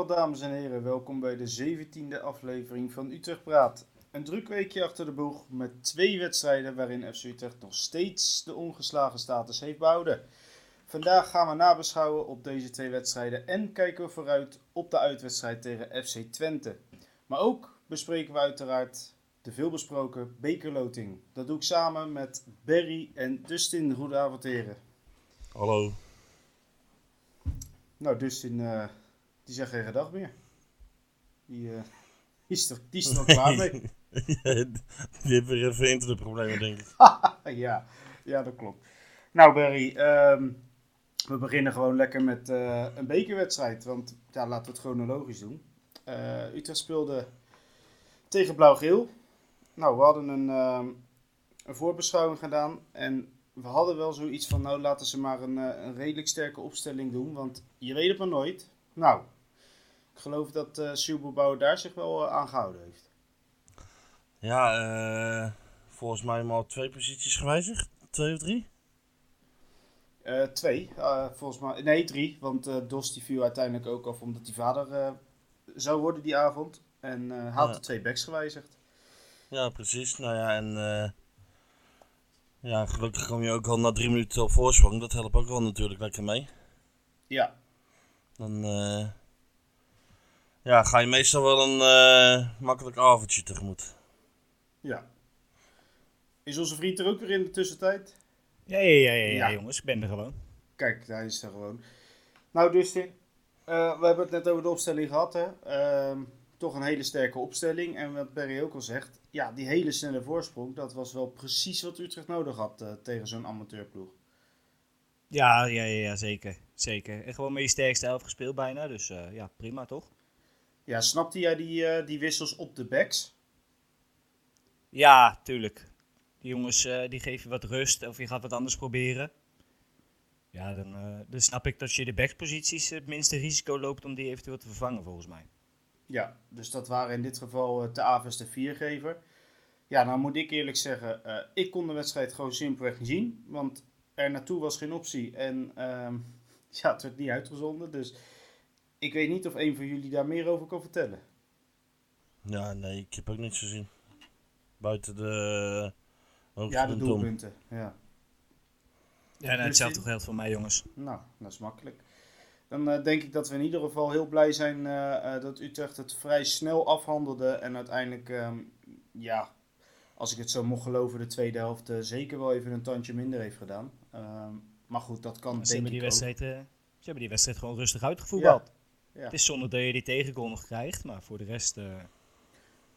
Goedenavond dames en heren, welkom bij de 17e aflevering van Utrecht Praat. Een druk weekje achter de boeg met twee wedstrijden waarin FC Utrecht nog steeds de ongeslagen status heeft behouden. Vandaag gaan we nabeschouwen op deze twee wedstrijden en kijken we vooruit op de uitwedstrijd tegen FC Twente. Maar ook bespreken we uiteraard de veelbesproken bekerloting. Dat doe ik samen met Berry en Dustin. Goedenavond heren. Hallo. Nou, Dustin, eh, die zegt geen gedag meer. Die, eh, die is er, die is er nog klaar mee. die heeft weer even internetproblemen, denk ik. ja, ja, dat klopt. Nou, Barry, ehm, we beginnen gewoon lekker met eh, een bekerwedstrijd. Want ja, laten we het chronologisch doen. Uh, Utrecht speelde tegen Blauw-Geel. Nou, we hadden een, ehm, een voorbeschouwing gedaan. En we hadden wel zoiets van, nou laten ze maar een, eh, een redelijk sterke opstelling doen. Want je weet het maar nooit. Nou, ik geloof dat uh, daar zich wel uh, aan gehouden heeft. Ja, uh, volgens mij maar twee posities gewijzigd. Twee of drie? Uh, twee, volgens mij. Nee, drie. Want Dos die viel uiteindelijk ook af omdat die vader zou worden die avond. En had ja. de twee backs gewijzigd. Ja, precies. Nou ja, en ja, gelukkig kom je ook al na drie minuten op voorsprong. Dat helpt ook wel natuurlijk lekker mee. Ja. Dan ja, ga je meestal wel een uh, makkelijk avondje tegemoet. Ja. Is onze vriend er ook weer in de tussentijd? Ja, ja, ja, ja, ja. jongens. Ik ben er gewoon. Kijk, hij is er gewoon. Nou, Dustin. Uh, we hebben het net over de opstelling gehad, hè. Uh, toch een hele sterke opstelling. En wat Perry ook al zegt, ja, die hele snelle voorsprong, dat was wel precies wat Utrecht nodig had uh, tegen zo'n amateurploeg. Ja, ja, ja, ja, zeker. zeker. En gewoon met je sterkste elf gespeeld bijna, dus uh, ja, prima toch? Ja, snapte jij die, uh, die wissels op de backs? Ja, tuurlijk. Die jongens die geven wat rust of je gaat wat anders proberen. Ja, dan, dan snap ik dat je de backposities het minste risico loopt om die eventueel te vervangen volgens mij. Ja, dus dat waren in dit geval uh, de Aves de viergever. Ja, nou moet ik eerlijk zeggen, uh, ik kon de wedstrijd gewoon simpelweg niet zien. Want er naartoe was geen optie. En uh, ja, het werd niet uitgezonden. Dus ik weet niet of een van jullie daar meer over kan vertellen. Ja, nee, ik heb ook niets gezien. Buiten de... ja, de doelpunten, ja. Ja, nou, hetzelfde geldt voor mij, jongens. Nou, dat is makkelijk. Dan uh, denk ik dat we in ieder geval heel blij zijn uh, uh, dat Utrecht het vrij snel afhandelde. En uiteindelijk, um, ja, als ik het zo mocht geloven, de tweede helft zeker wel even een tandje minder heeft gedaan. Um, maar goed, dat kan ze denk die ik wedstrijd, Ze hebben die wedstrijd gewoon rustig uitgevoetbald. Ja. Ja. Het is zonde dat je die tegengoal nog krijgt, maar voor de rest...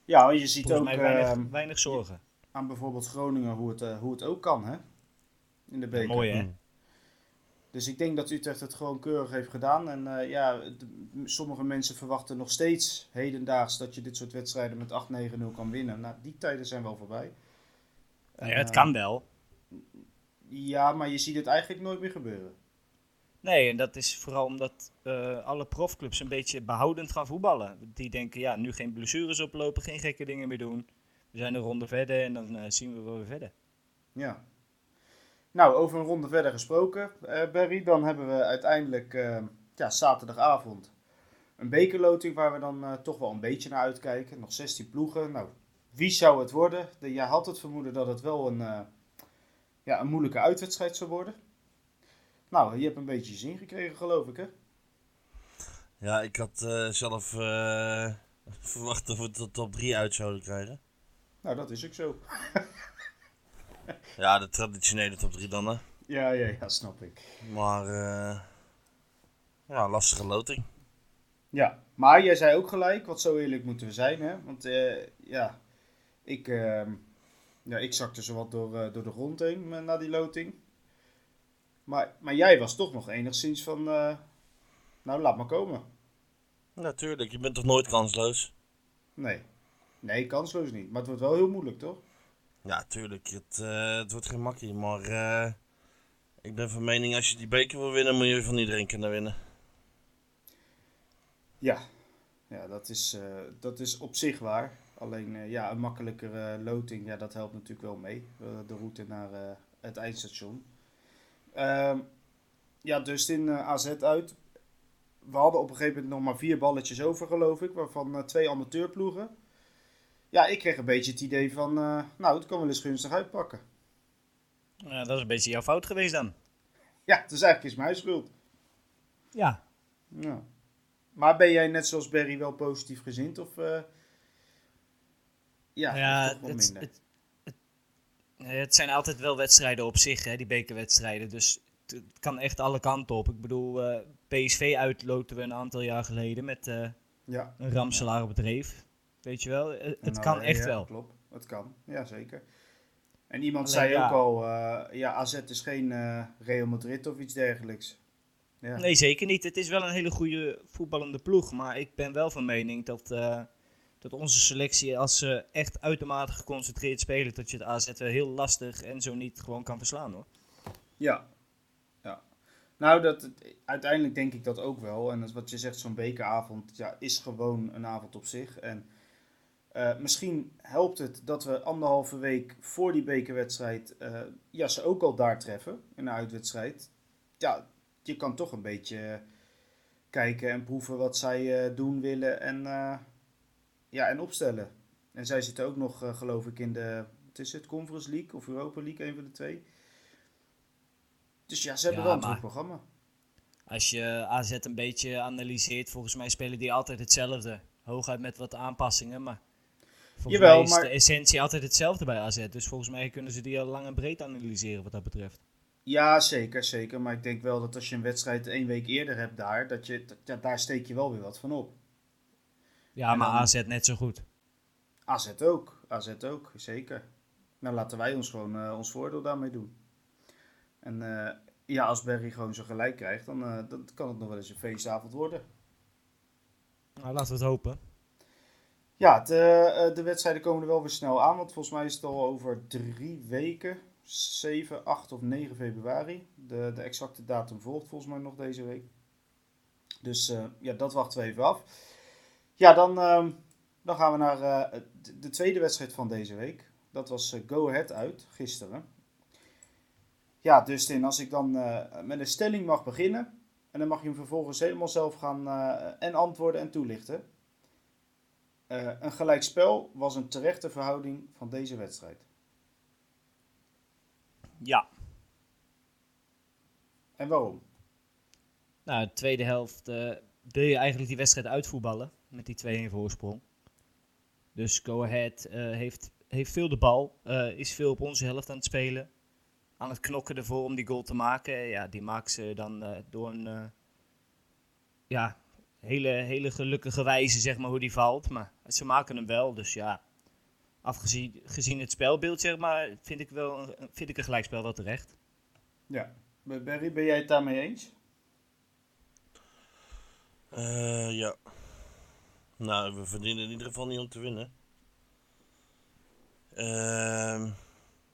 ja, je ziet ook mij weinig, weinig zorgen. aan bijvoorbeeld Groningen hoe het, hoe het ook kan, hè? In de beker. mooi, hè? Dus ik denk dat Utrecht het gewoon keurig heeft gedaan. En uh, ja, de, sommige mensen verwachten nog steeds hedendaags dat je dit soort wedstrijden met 8-9-0 kan winnen. Nou, die tijden zijn wel voorbij. Ja, het uh, kan wel. Ja, maar je ziet het eigenlijk nooit meer gebeuren. Nee, en dat is vooral omdat uh, alle profclubs een beetje behoudend gaan voetballen. Die denken, ja, nu geen blessures oplopen, geen gekke dingen meer doen. We zijn een ronde verder en dan zien we wel weer verder. Ja, nou, over een ronde verder gesproken, uh, Barry. Dan hebben we uiteindelijk ja, zaterdagavond een bekerloting waar we dan toch wel een beetje naar uitkijken. Nog 16 ploegen. Nou, wie zou het worden? De, jij had het vermoeden dat het wel een, ja, een moeilijke uitwedstrijd zou worden. Nou, je hebt een beetje zin gekregen, geloof ik, hè? Ja, ik had zelf verwacht dat we de top 3 uit zouden krijgen. Nou, dat is ook zo. Ja, de traditionele top 3 dan, hè? Ja, ja, ja, snap ik. Maar, uh, ja, lastige loting. Ja, maar jij zei ook gelijk, wat zo eerlijk moeten we zijn, hè? Want, ja, ik, uh, ja, ik zakte zo wat door, door de grond heen na die loting. Maar, maar jij was toch nog enigszins van, nou, laat maar komen. Natuurlijk, je bent toch nooit kansloos? Nee. Nee, kansloos niet. Maar het wordt wel heel moeilijk, toch? Ja, tuurlijk. Het, uh, het wordt geen makkie. Maar uh, ik ben van mening, als je die beker wil winnen, moet je van iedereen kunnen winnen. Ja, ja dat, is, uh, dat is op zich waar. Alleen ja, een makkelijkere loting, ja, dat helpt natuurlijk wel mee. de route naar het eindstation. Ehm, ja, dus in AZ uit. we hadden op een gegeven moment nog maar vier balletjes over, geloof ik. Waarvan eh, twee amateurploegen. Ja, ik kreeg een beetje het idee van, eh, nou, het kan wel eens gunstig uitpakken. Ja, dat is een beetje jouw fout geweest dan. Ja, het is eigenlijk is mijn schuld. Ja. Ja. Maar ben jij net zoals Barry wel positief gezind? Of, eh, ja, Ja, het, minder? het, het zijn altijd wel wedstrijden op zich, hè, die bekerwedstrijden. Dus het, kan echt alle kanten op. Ik bedoel, eh, PSV uitloten we een aantal jaar geleden met eh, ja. een ramselaar op het reef. Weet je wel, Eh, het Nou, kan echt ja, wel. Klopt, het kan. Ja, zeker. En iemand Alleen, zei ja. ook al, eh, ja, AZ is geen eh, Real Madrid of iets dergelijks. Ja. Nee, zeker niet. Het is wel een hele goede voetballende ploeg. Maar ik ben wel van mening dat, eh, dat onze selectie, als ze echt uitermate geconcentreerd spelen, dat je het AZ wel heel lastig en zo niet gewoon kan verslaan hoor. Ja. ja. Nou, dat, uiteindelijk denk ik dat ook wel. En dat wat je zegt, zo'n bekeravond ja, is gewoon een avond op zich. En eh, misschien helpt het dat we anderhalve week voor die bekerwedstrijd eh, ja, ze ook al daar treffen in een uitwedstrijd. Ja, je kan toch een beetje kijken en proeven wat zij eh, doen willen en, eh, ja, en opstellen. En zij zitten ook nog, eh, geloof ik, in de wat is het, Conference League of Europa League, een van de twee. Dus ja, ze hebben Ja, wel een druk programma. Als je AZ een beetje analyseert, volgens mij spelen die altijd hetzelfde. Hooguit met wat aanpassingen, maar volgens Jawel, mij is maar- de essentie altijd hetzelfde bij AZ. Dus volgens mij kunnen ze die al lang en breed analyseren wat dat betreft. Ja, zeker, zeker. Maar ik denk wel dat als je een wedstrijd één week eerder hebt daar, dat je, dat- daar steek je wel weer wat van op. Ja, En maar dan- AZ net zo goed. AZ ook, AZ ook, zeker. Nou, laten wij ons gewoon eh, ons voordeel daarmee doen. En eh, ja, als Berry gewoon zo gelijk krijgt, dan, eh, dan kan het nog wel eens een feestavond worden. Nou, laten we het hopen. Ja, eh, de wedstrijden komen er wel weer snel aan, want volgens mij is het al over drie weken, 7, 8 of 9 februari. De, de exacte datum volgt volgens mij nog deze week. Dus ja, dat wachten we even af. Ja, dan, ehm, dan gaan we naar eh, de, de tweede wedstrijd van deze week. Dat was eh, Go Ahead uit, gisteren. Ja, Dustin, als ik dan eh, met een stelling mag beginnen. En dan mag je hem vervolgens helemaal zelf gaan eh, en antwoorden en toelichten. Eh, een gelijkspel was een terechte verhouding van deze wedstrijd. Ja. En waarom? Nou, de tweede helft eh, wil je eigenlijk die wedstrijd uitvoetballen met die 2-1 voorsprong. Dus Go Ahead eh, heeft, heeft veel de bal, eh, is veel op onze helft aan het spelen. Aan het knokken ervoor om die goal te maken. Ja, die maakt ze dan eh, door een eh, ja, hele, hele gelukkige wijze, zeg maar, hoe die valt. Maar ze maken hem wel, dus ja. Afgezien gezien het spelbeeld, zeg maar, vind ik, wel, een- vind ik een gelijkspel wel terecht. Ja. Barry, ben jij het daarmee eens? Eh, ja. Nou, we verdienen in ieder geval niet om te winnen. Ehm,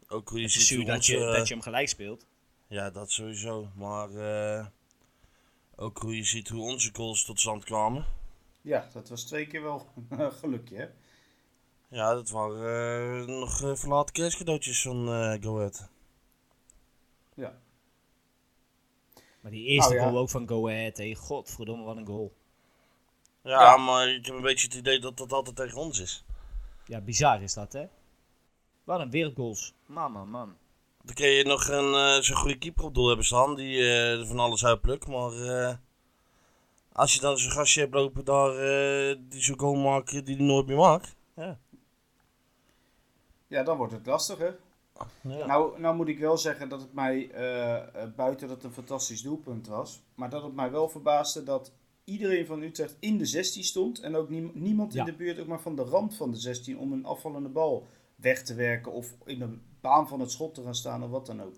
ook hoe je ziet hoe dat ons, je, eh, dat je hem gelijk speelt. Ja, dat sowieso. Maar eh, ook hoe je ziet hoe onze goals tot stand kwamen. Ja, dat was twee keer wel een gelukje, hè? Ja, dat waren eh, nog uh, verlaten kerstcadeautjes van eh Go Ahead. Ja. Maar die eerste Nou ja. goal ook van Go Ahead, hé. Godverdomme, wat een goal. Ja, Ja. maar ik heb een beetje het idee dat dat altijd tegen ons is. Ja, bizar is dat, hè? Wat een wereldgoals. Man, man, man. Dan kun je nog een eh, zo'n goede keeper op doel hebben staan die eh, er van alles uitplukt. Maar eh, als je dan zo'n gastje hebt lopen daar eh, die zo'n goal maakt die hij nooit meer maakt. Ja. Ja, dan wordt het lastig, hè? Ja. Nou, nou moet ik wel zeggen dat het mij, eh, eh, buiten dat het een fantastisch doelpunt was, maar dat het mij wel verbaasde dat iedereen van Utrecht in de 16 stond en ook niem- niemand Ja. in de buurt ook maar van de rand van de 16 om een afvallende bal weg te werken of in de baan van het schot te gaan staan of wat dan ook.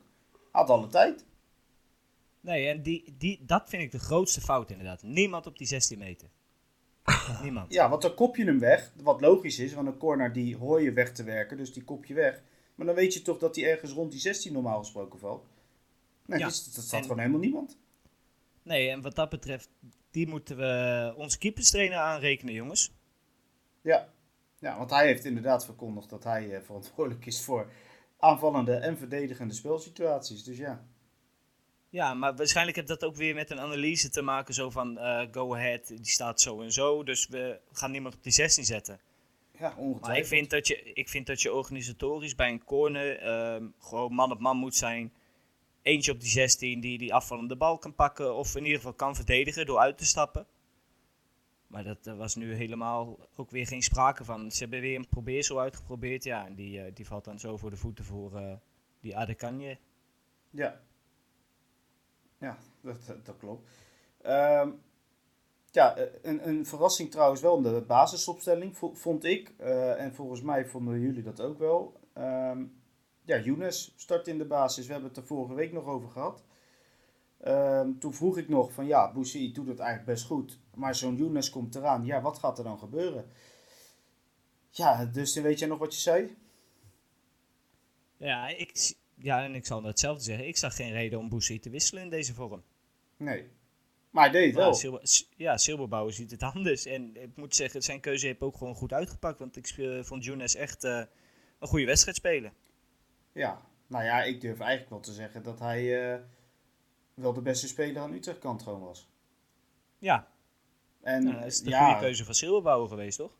Had alle tijd. Nee, en die, die, dat vind ik de grootste fout inderdaad. Niemand op die 16 meter. Niemand. Ja, want dan kop je hem weg, wat logisch is, want een corner die hoor je weg te werken, dus die kop je weg. Maar dan weet je toch dat die ergens rond die 16 normaal gesproken valt. Nee, Ja. dus dat staat En- gewoon helemaal niemand. Nee, en wat dat betreft, die moeten we onze keeperstrainer aanrekenen, jongens. Ja. ja, want hij heeft inderdaad verkondigd dat hij eh, verantwoordelijk is voor aanvallende en verdedigende spelsituaties. Dus ja. Ja, maar waarschijnlijk heeft dat ook weer met een analyse te maken. Zo van, eh, go ahead, die staat zo en zo. Dus we gaan niemand op die 16 zetten. Ja, ongetwijfeld. Maar ik vind dat je, ik vind dat je organisatorisch bij een corner ehm, gewoon man op man moet zijn. Eentje op die 16 die die afvallende bal kan pakken. Of in ieder geval kan verdedigen door uit te stappen. Maar dat was nu helemaal ook weer geen sprake van. Ze hebben weer een probeer zo uitgeprobeerd. Ja, en die, eh, die valt dan zo voor de voeten voor eh, die Adekanje. Ja. Ja, dat, dat, dat klopt. Ehm, ja, eh, een, een verrassing trouwens wel de basisopstelling, vo- vond ik. Eh, en volgens mij vonden jullie dat ook wel. Ehm, ja, Younes start in de basis. We hebben het er vorige week nog over gehad. Ehm, toen vroeg ik nog van ja, Boussaïd doet het eigenlijk best goed. Maar zo'n Younes komt eraan. Ja, wat gaat er dan gebeuren? Ja, dus dan weet jij nog wat je zei? Ja, ik, ja, en ik zal hetzelfde zeggen. Ik zag geen reden om Boussi te wisselen in deze vorm. Nee. Maar hij deed Ja, wel. Ja, Silberbouwer ziet het anders. En ik moet zeggen, zijn keuze heeft ook gewoon goed uitgepakt. Want ik vond Younes echt eh, een goede wedstrijd spelen. Ja, nou ja, ik durf eigenlijk wel te zeggen dat hij eh, wel de beste speler aan Utrecht kant gewoon was. Ja, En nou, dat is de ja, goede keuze van Silberbouwer geweest, toch?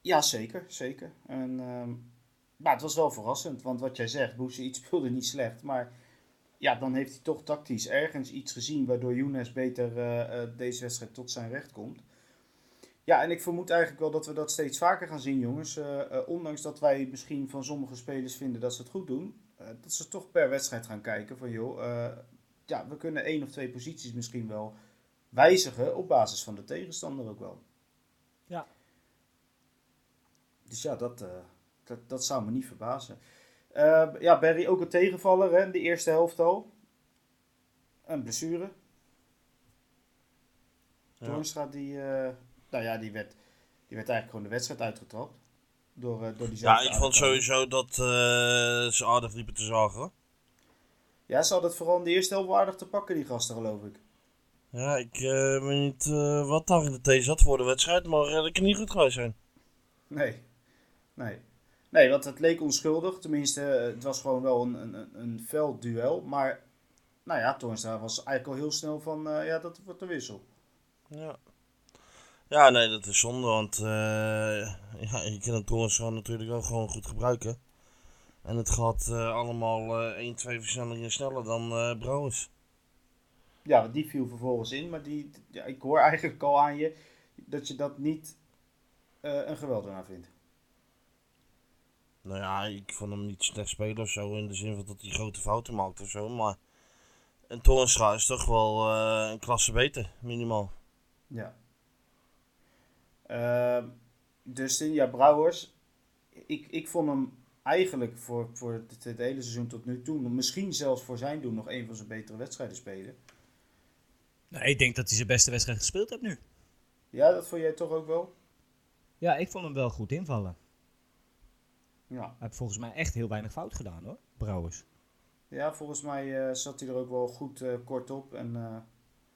Ja, zeker, zeker. En, ehm, maar het was wel verrassend, want wat jij zegt, Boussaïd speelde niet slecht, maar ja, dan heeft hij toch tactisch ergens iets gezien waardoor Younes beter eh, eh, deze wedstrijd tot zijn recht komt. Ja, en ik vermoed eigenlijk wel dat we dat steeds vaker gaan zien, jongens. Eh, eh, ondanks dat wij misschien van sommige spelers vinden dat ze het goed doen, eh, dat ze toch per wedstrijd gaan kijken van joh, eh, ja, we kunnen één of twee posities misschien wel wijzigen op basis van de tegenstander ook wel. Ja. Dus ja, dat, eh, dat, dat zou me niet verbazen. Eh, ja, Barry ook een tegenvaller hè, in de eerste helft al. Een blessure. Ja. Toornstra, die, eh, nou ja, die werd, die werd eigenlijk gewoon de wedstrijd uitgetrapt. Door, eh, door die Ja, ik vond sowieso dat eh, ze aardig liepen te zagen. hoor. Ja, ze hadden het vooral in de eerste helft aardig te pakken, die gasten, geloof ik. Ja, ik eh, weet niet wat daar in de thee zat voor de wedstrijd, maar dat kan niet goed geweest zijn. Nee. Nee. Nee, want het leek onschuldig. Tenminste, het was gewoon wel een, een, een- fel duel. Maar, nou ja, Toornstra was eigenlijk al heel snel van, ja, dat wordt een wissel. Ja. Ja, nee, dat is zonde, want eh, ja, je kan het Toornstra natuurlijk ook gewoon goed gebruiken. En het gaat eh, allemaal eh 1, 2 versnellingen sneller dan eh Brouwers. Ja, want die viel vervolgens in. Maar die, ja, ik hoor eigenlijk al aan je dat je dat niet eh, een geweldenaar vindt. Nou ja, ik vond hem niet slecht spelen of zo, in de zin van dat hij grote fouten maakt of zo, maar... En Toornstra is toch wel eh, een klasse beter, minimaal. Ja. Ehm Dustin, ja, Brouwers. Ik, ik vond hem eigenlijk voor, voor het, het hele seizoen tot nu toe, misschien zelfs voor zijn doen, nog een van zijn betere wedstrijden spelen. Nee, ik denk dat hij zijn beste wedstrijd gespeeld heeft nu. Ja, dat vond jij toch ook wel? Ja, ik vond hem wel goed invallen. Ja, Hij heeft volgens mij echt heel weinig fout gedaan hoor, Brouwers. ja volgens mij eh, zat hij er ook wel goed eh, kort op. En, eh,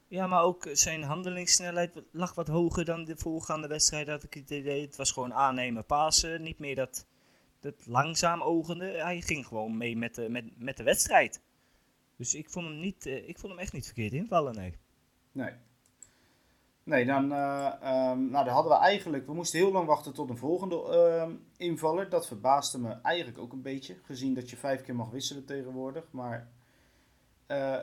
Ja, maar ook zijn handelingssnelheid lag wat hoger dan de voorgaande wedstrijd. Had ik het idee. Het was gewoon aannemen, pasen. Niet meer dat, dat langzaam ogende. Hij ging gewoon mee met de, met, met de wedstrijd. Dus ik vond hem, niet, eh, ik vond hem echt niet verkeerd invallen, nee. nee. Nee, dan, eh, ehm, nou, dan hadden we eigenlijk, we moesten heel lang wachten tot een volgende ehm, invaller. Dat verbaasde me eigenlijk ook een beetje, gezien dat je vijf keer mag wisselen tegenwoordig. Maar eh,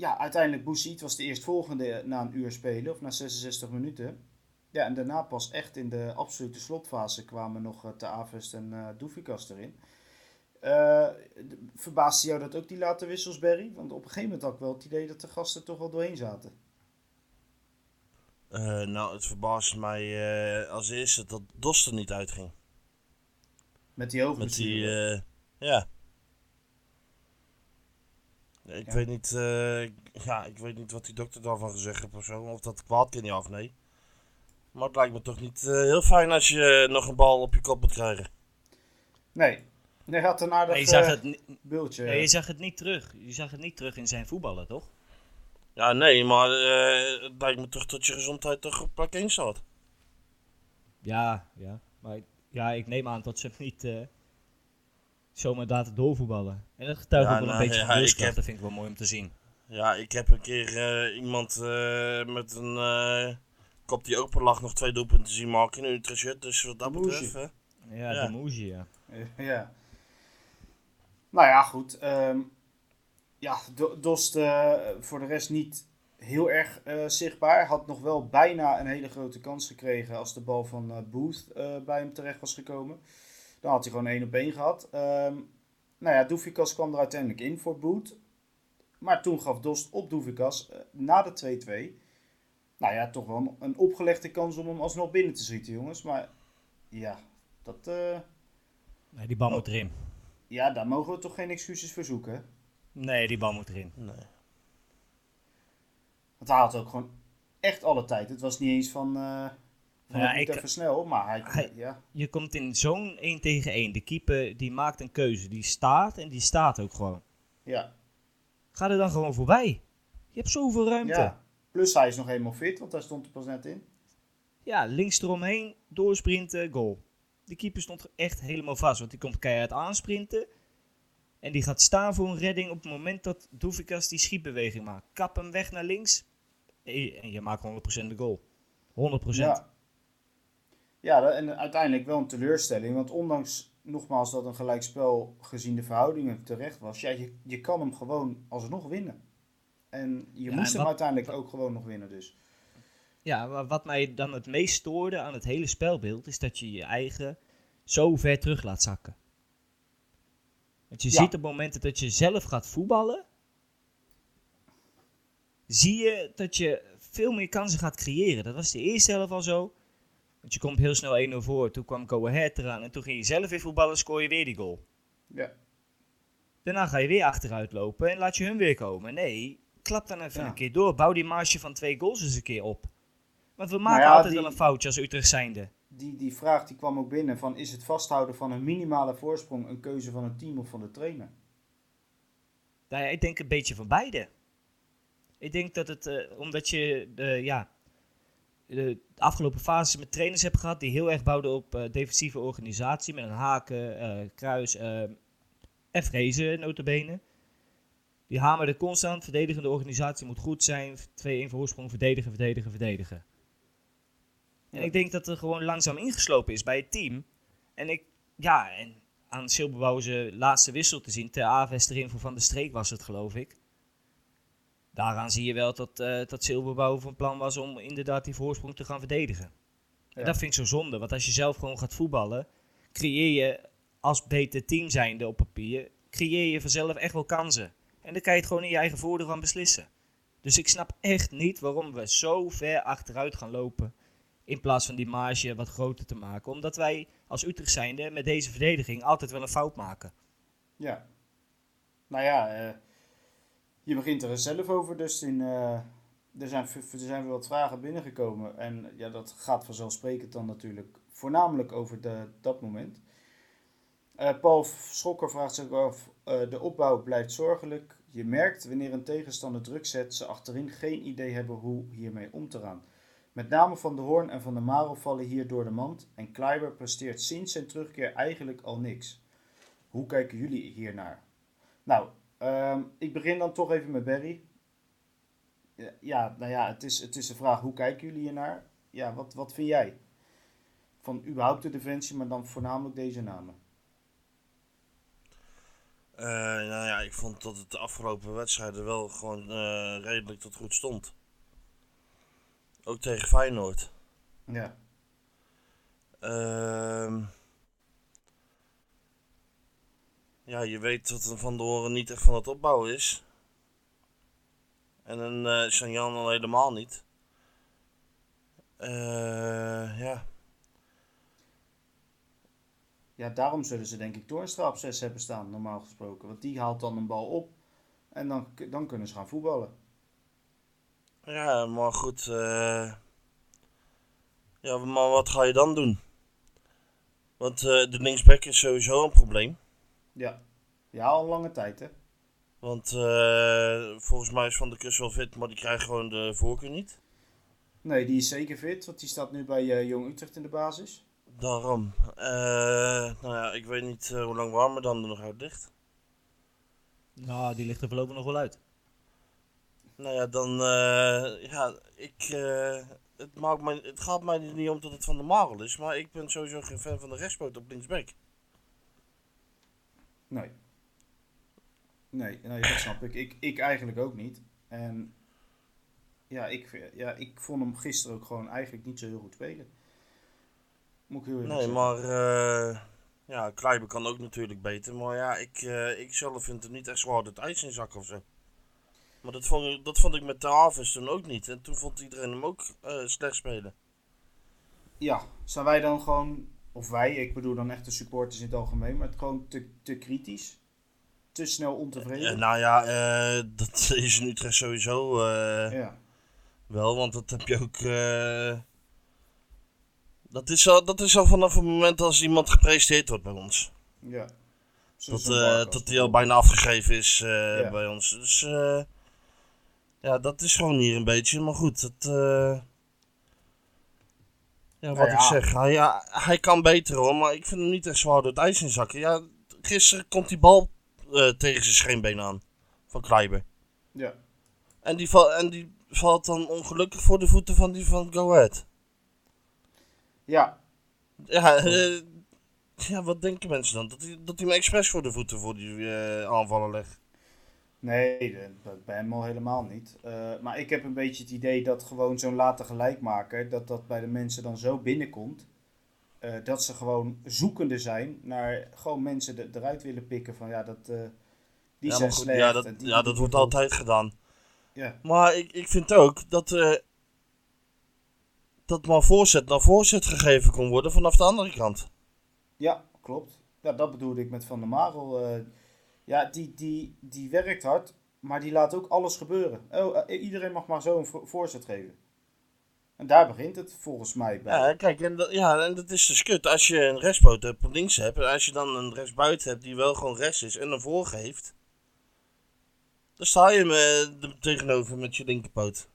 ja, uiteindelijk Boussaïd was de eerstvolgende na een uur spelen, of na 66 minuten. Ja, en daarna pas echt in de absolute slotfase kwamen nog uh, Te Avest en eh Doefikas erin. Eh, d- verbaasde jou dat ook, die late wissels, Barry? Want op een gegeven moment had ik wel het idee dat de gasten toch wel doorheen zaten. Eh, nou, het verbaasde mij eh, als eerste dat Dos er niet uitging. Met die Met die, eh, ja. Ik Ja. weet niet, eh, ja, ik weet niet wat die dokter daarvan gezegd heeft of zo, of dat kwaad kan niet af, nee. Maar het lijkt me toch niet eh, heel fijn als je nog een bal op je kop moet krijgen. Nee. Nee, hij had een aardig je zag, eh, het, ni- beeldje. nee, je zag het niet terug. Je zag het niet terug in zijn voetballen, toch? Ja, nee, maar eh, het lijkt me toch dat je gezondheid toch op plek 1 staat. Ja, ja. Maar ik- ja, ik neem aan dat ze hem niet eh, zomaar laten doorvoetballen. En dat getuigt Ja, ook wel een nou, beetje ja, van ik wilskracht. heb- Dat vind ik wel mooi om te zien. Ja, ik heb een keer eh, iemand eh, met een eh, kop die open lag nog twee doelpunten zien maken in een Utrecht shirt. Dus wat dat betreft, hè. Ja, Ja. de Moesje, ja. ja. Nou ja, goed. ehm, ja, Do- Dost eh, voor de rest niet heel erg eh, zichtbaar. Had nog wel bijna een hele grote kans gekregen als de bal van eh, Booth eh, bij hem terecht was gekomen. Dan had hij gewoon één op één gehad. Ehm nou ja, Doefikas kwam er uiteindelijk in voor Booth. Maar toen gaf Dost op Doefikas eh, na de 2-2. Nou ja, toch wel een, een opgelegde kans om hem alsnog binnen te schieten, jongens. Maar ja, dat... eh, Nee, die bal Oh. moet erin. ja, daar mogen we toch geen excuses voor zoeken. Nee, die bal moet erin. Nee. Want hij had ook gewoon echt alle tijd. Het was niet eens van, eh van Ja, ik- even snel, maar hij, Hij- ja, Je komt in zo'n 1 tegen 1. De keeper die maakt een keuze. Die staat en die staat ook gewoon. ja, Ga er dan gewoon voorbij. Je hebt zoveel ruimte. Ja, ja. Plus hij is nog helemaal fit, want hij stond er pas net in. links eromheen, doorsprinten, goal. De keeper stond echt helemaal vast. Want die komt keihard aansprinten. En die gaat staan voor een redding op het moment dat Doefikas die schietbeweging maakt. Kap hem weg naar links. En je maakt 100% de goal. 100%. Ja. Ja, en uiteindelijk wel een teleurstelling. Want ondanks, nogmaals, dat een gelijkspel gezien de verhoudingen terecht was. Ja, je, je kan hem gewoon alsnog winnen. En je Ja, moest en hem wat- uiteindelijk ook gewoon nog winnen dus. Ja, maar wat mij dan het meest stoorde aan het hele spelbeeld is dat je je eigen zo ver terug laat zakken. Want je Ja. ziet op momenten dat je zelf gaat voetballen, zie je dat je veel meer kansen gaat creëren. Dat was de eerste helft al zo. Want je komt heel snel 1-0 voor, toen kwam Go Ahead eraan en toen ging je zelf weer voetballen, scoor je weer die goal. Ja, Daarna ga je weer achteruit lopen en laat je hun weer komen. Nee, klap dan even Ja. een keer door. Bouw die marge van twee goals eens een keer op. Want we maken Nou ja, altijd die- wel een foutje als Utrecht zijnde. die, die vraag die kwam ook binnen van is het vasthouden van een minimale voorsprong een keuze van het team of van de trainer? Nou ja, ik denk een beetje van beide. Ik denk dat het, eh, omdat je de, ja, de afgelopen fases met trainers hebt gehad die heel erg bouwden op eh, defensieve organisatie. Met een haken, eh, kruis eh, en vrezen notabene. Die hamerde constant, verdedigende organisatie moet goed zijn. 2-1 voorsprong, verdedigen, verdedigen, verdedigen. En ik denk dat er gewoon langzaam ingeslopen is bij het team. En ik, ja, en aan Silberbouw zijn laatste wissel te zien. Ter Aves erin voor Van der Streek was het, geloof ik. Daaraan zie je wel dat, eh dat Silberbouw van plan was om inderdaad die voorsprong te gaan verdedigen. Ja. En dat vind ik zo zonde, want als je zelf gewoon gaat voetballen, creëer je als beter team zijnde op papier, creëer je vanzelf echt wel kansen. En dan kan je het gewoon in je eigen voordeel gaan beslissen. Dus ik snap echt niet waarom we zo ver achteruit gaan lopen. In plaats van die marge wat groter te maken. Omdat wij als Utrecht zijnde met deze verdediging altijd wel een fout maken. Ja. Nou ja, eh, je begint er zelf over, dus in, eh, er, zijn, er zijn wat vragen binnengekomen. En ja, dat gaat vanzelfsprekend dan natuurlijk voornamelijk over de, dat moment. Eh, Paul Schokker vraagt zich af, eh, de opbouw blijft zorgelijk. Je merkt wanneer een tegenstander druk zet, ze achterin geen idee hebben hoe hiermee om te gaan. Met name Van de Hoorn en Van der Marel vallen hier door de mand. En Kleiber presteert sinds zijn terugkeer eigenlijk al niks. Hoe kijken jullie hiernaar? Nou, ehm, ik begin dan toch even met Barry. Ja, nou ja, het is, het is de vraag, hoe kijken jullie hiernaar? Ja, wat, wat vind jij? Van überhaupt de defensie, maar dan voornamelijk deze namen. Eh, nou ja, ik vond dat het de afgelopen wedstrijden wel gewoon eh, redelijk tot goed stond. Ook tegen Feyenoord. Ja, Ehm ja, je weet dat een Van de Horen niet echt van het opbouwen is. En een eh Sanjan al helemaal niet. Eh, ja. ja, daarom zullen ze denk ik Toornstra op 6 hebben staan, normaal gesproken. Want die haalt dan een bal op en dan, dan kunnen ze gaan voetballen. ja, maar goed. eh ja, maar wat ga je dan doen? Want de linksback is sowieso een probleem. Ja, ja al een lange tijd hè. Want eh, volgens mij is Van der Kus wel fit, maar die krijgt gewoon de voorkeur niet. Nee, die is zeker fit, want die staat nu bij eh, Jong Utrecht in de basis. Daarom. Eh, nou ja, ik weet niet hoe lang Warmer dan er nog uit ligt. Nou, die ligt er voorlopig nog wel uit. Nou ja, dan, eh, ja, ik, eh, het, maakt mij, het gaat mij niet om dat het van de Marel is, maar ik ben sowieso geen fan van de rechtspoot op linksback. Nee. Nee, nee, dat snap ik. ik. Ik eigenlijk ook niet. En ja ik, ja, ik vond hem gisteren ook gewoon eigenlijk niet zo heel goed spelen. Moet ik heel eerlijk Nee, zeggen. maar, eh ja, Kleiber kan ook natuurlijk beter, maar ja, ik, eh, ik zelf vind het niet echt zwaar het ijs in zak of zo. Maar dat vond, ik- dat vond ik met de Aves toen ook niet. En toen vond iedereen hem ook eh, slecht spelen. Ja, zijn wij dan gewoon, of wij, ik bedoel dan echt de supporters in het algemeen, maar het gewoon te, te kritisch? Te snel ontevreden? Eh, nou ja, eh, dat is in Utrecht sowieso eh, ja. wel, want dat heb je ook. dat, is al, dat is al vanaf het moment als iemand gepresenteerd wordt bij ons. ja. Barkas dat die al bijna afgegeven is Ja. bij ons. Dus ja, dat is gewoon hier een beetje. Maar goed, dat, ja, wat Nou ik zeg, hij, ja, hij kan beter hoor, maar ik vind hem niet echt zwaar door het ijs in zakken. Ja, gisteren komt die bal eh, tegen zijn scheenbeen aan van Kleiber. Ja. En die, en die valt dan ongelukkig voor de voeten van die van Go Ahead. Ja, Ja, eh, ja, wat denken mensen dan? Dat hij, dat hij hem expres voor de voeten voor die eh, aanvallen legt. Nee, dat bij hem al helemaal niet. Eh, maar ik heb een beetje het idee dat gewoon zo'n later gelijkmaker, dat dat bij de mensen dan zo binnenkomt. eh, dat ze gewoon zoekende zijn naar gewoon mensen er- eruit willen pikken van ja, dat, eh, die ja, zijn goed, slecht. ja, dat, ja, dat wordt altijd gedaan. Ja, Maar ik, ik vind ook dat, dat maar voorzet naar voorzet gegeven kon worden vanaf de andere kant. ja, klopt. Ja, dat bedoelde ik met Van der Marel. Ja, die, die, die werkt hard, maar die laat ook alles gebeuren. Oh, eh, iedereen mag maar zo een vo- voorzet geven. En daar begint het volgens mij bij. Ja, kijk, en dat, ja, en dat is dus kut. Als je een rechtspoot hebt op links hebt, en als je dan een rechtsbuiten hebt die wel gewoon rechts is en een voorgeeft, dan sta je er tegenover met je linkerpoot.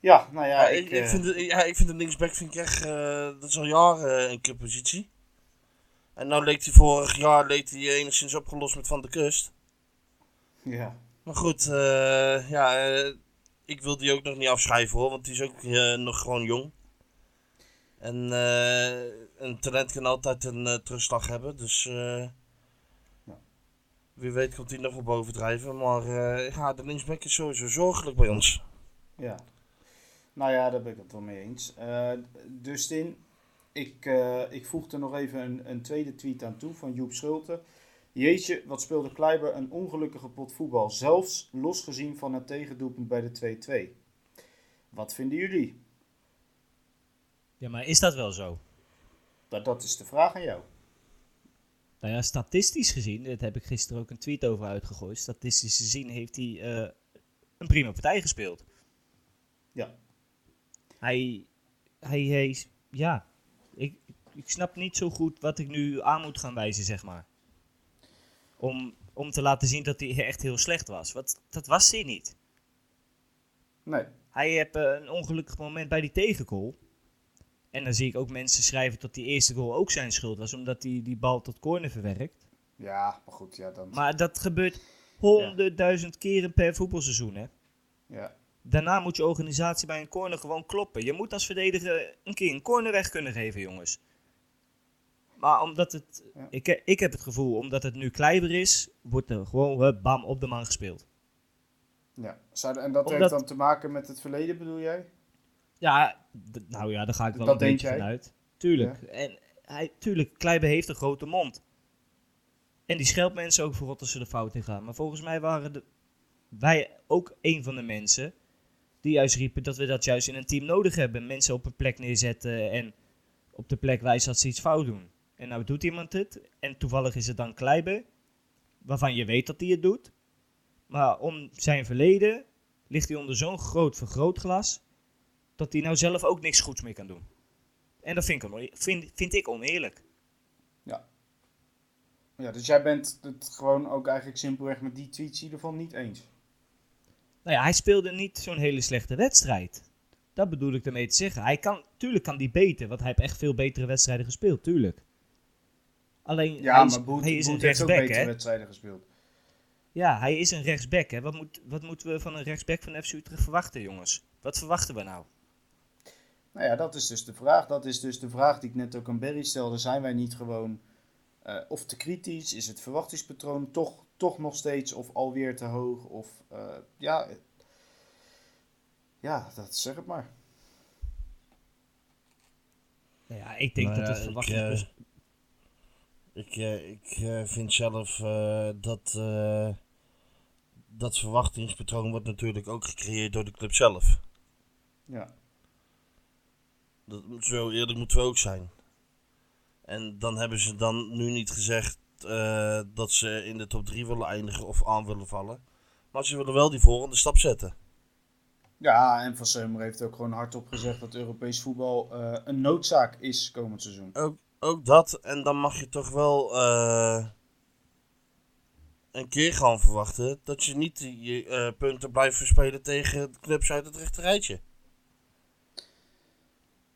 Ja, nou ja, Ja, ik, ik, ik, eh, vind de, ja, ik vind de linksback vind ik echt, eh, dat is al jaren een kutpositie. En nou leek hij vorig jaar leek hij enigszins opgelost met Van der Kust. ja. Maar goed, eh, ja, eh, ik wil die ook nog niet afschrijven hoor, want die is ook eh, nog gewoon jong. En eh, een talent kan altijd een eh, terugslag hebben, dus eh, Ja. wie weet komt hij nog wel bovendrijven. Maar eh, ja, de linksback is sowieso zorgelijk bij ons. Ja. Nou ja, daar ben ik het wel mee eens. Eh Dustin, ik, eh, ik voeg er nog even een, een tweede tweet aan toe van Joep Schulte. Jeetje, wat speelde Kleiber een ongelukkige pot voetbal. Zelfs losgezien van het tegendoelpunt bij de 2-2. Wat vinden jullie? Ja, maar is dat wel zo? Dat, dat is de vraag aan jou. Nou ja, statistisch gezien, daar heb ik gisteren ook een tweet over uitgegooid. Statistisch gezien heeft hij eh, een prima partij gespeeld. Ja. Hij, hij, hij ja, ik, ik snap niet zo goed wat ik nu aan moet gaan wijzen, zeg maar. Om, om te laten zien dat hij echt heel slecht was. Want dat was hij niet. Nee. Hij heeft eh, een ongelukkig moment bij die tegengoal. En dan zie ik ook mensen schrijven dat die eerste goal ook zijn schuld was, omdat hij die bal tot corner verwerkt. Ja, maar goed, ja, dan... Maar dat gebeurt honderdduizend keren per voetbalseizoen, hè. Ja. Daarna moet je organisatie bij een corner gewoon kloppen. Je moet als verdediger een keer een corner weg kunnen geven, jongens. Maar omdat het... Ja. Ik, ik heb het gevoel, omdat het nu Kleiber is, wordt er gewoon bam op de man gespeeld. ja. Zou, en dat Omdat- heeft dan te maken met het verleden, bedoel jij? Ja, nou ja, daar ga ik wel Dat een beetje jij? vanuit. Tuurlijk. En hij, tuurlijk, Kleiber heeft een grote mond. En die scheldt mensen ook voor wat als ze de fout in gaan. Maar volgens mij waren de, wij ook een van de mensen die juist riepen dat we dat juist in een team nodig hebben. Mensen op een plek neerzetten en op de plek wijzen dat ze iets fout doen. En nou doet iemand het. En toevallig is het dan Kleiber, waarvan je weet dat hij het doet. Maar om zijn verleden ligt hij onder zo'n groot vergrootglas dat hij nou zelf ook niks goeds meer kan doen. En dat vind ik, vind, vind ik oneerlijk. Ja, dus jij bent het gewoon ook eigenlijk simpelweg met die tweets in ieder niet eens. Nou ja, hij speelde niet zo'n hele slechte wedstrijd. Dat bedoel ik ermee te zeggen. Hij kan, tuurlijk kan die beter, want hij heeft echt veel betere wedstrijden gespeeld, tuurlijk. Alleen, Ja, hij is, maar Boet, hij is een heeft ook betere hè? wedstrijden gespeeld. Ja, hij is een rechtsback. Hè. Wat, moet, wat moeten we van een rechtsback van FC Utrecht verwachten, jongens? Wat verwachten we nou? Nou ja, dat is dus de vraag. Dat is dus de vraag die ik net ook aan Berry stelde. Zijn wij niet gewoon eh, of te kritisch? Is het verwachtingspatroon toch, toch nog steeds of alweer te hoog? Of eh, ja, ja, dat zeg het maar. Nou ja, ik denk Nou dat het ik, verwachtingspatroon... Ik, eh, ik eh, vind zelf eh, dat eh, dat verwachtingspatroon wordt natuurlijk ook gecreëerd door de club zelf. Ja, Dat, moet- zo eerlijk moeten we ook zijn. En dan hebben ze dan nu niet gezegd eh, dat ze in de top 3 willen eindigen of aan willen vallen. Maar ze willen wel die volgende stap zetten. ja en Van Seumer heeft ook gewoon hardop gezegd dat Europees voetbal eh, een noodzaak is komend seizoen. Ook, ook dat. En dan mag je toch wel eh, een keer gaan verwachten dat je niet je punten blijft verspelen tegen clubs uit het rechterrijtje.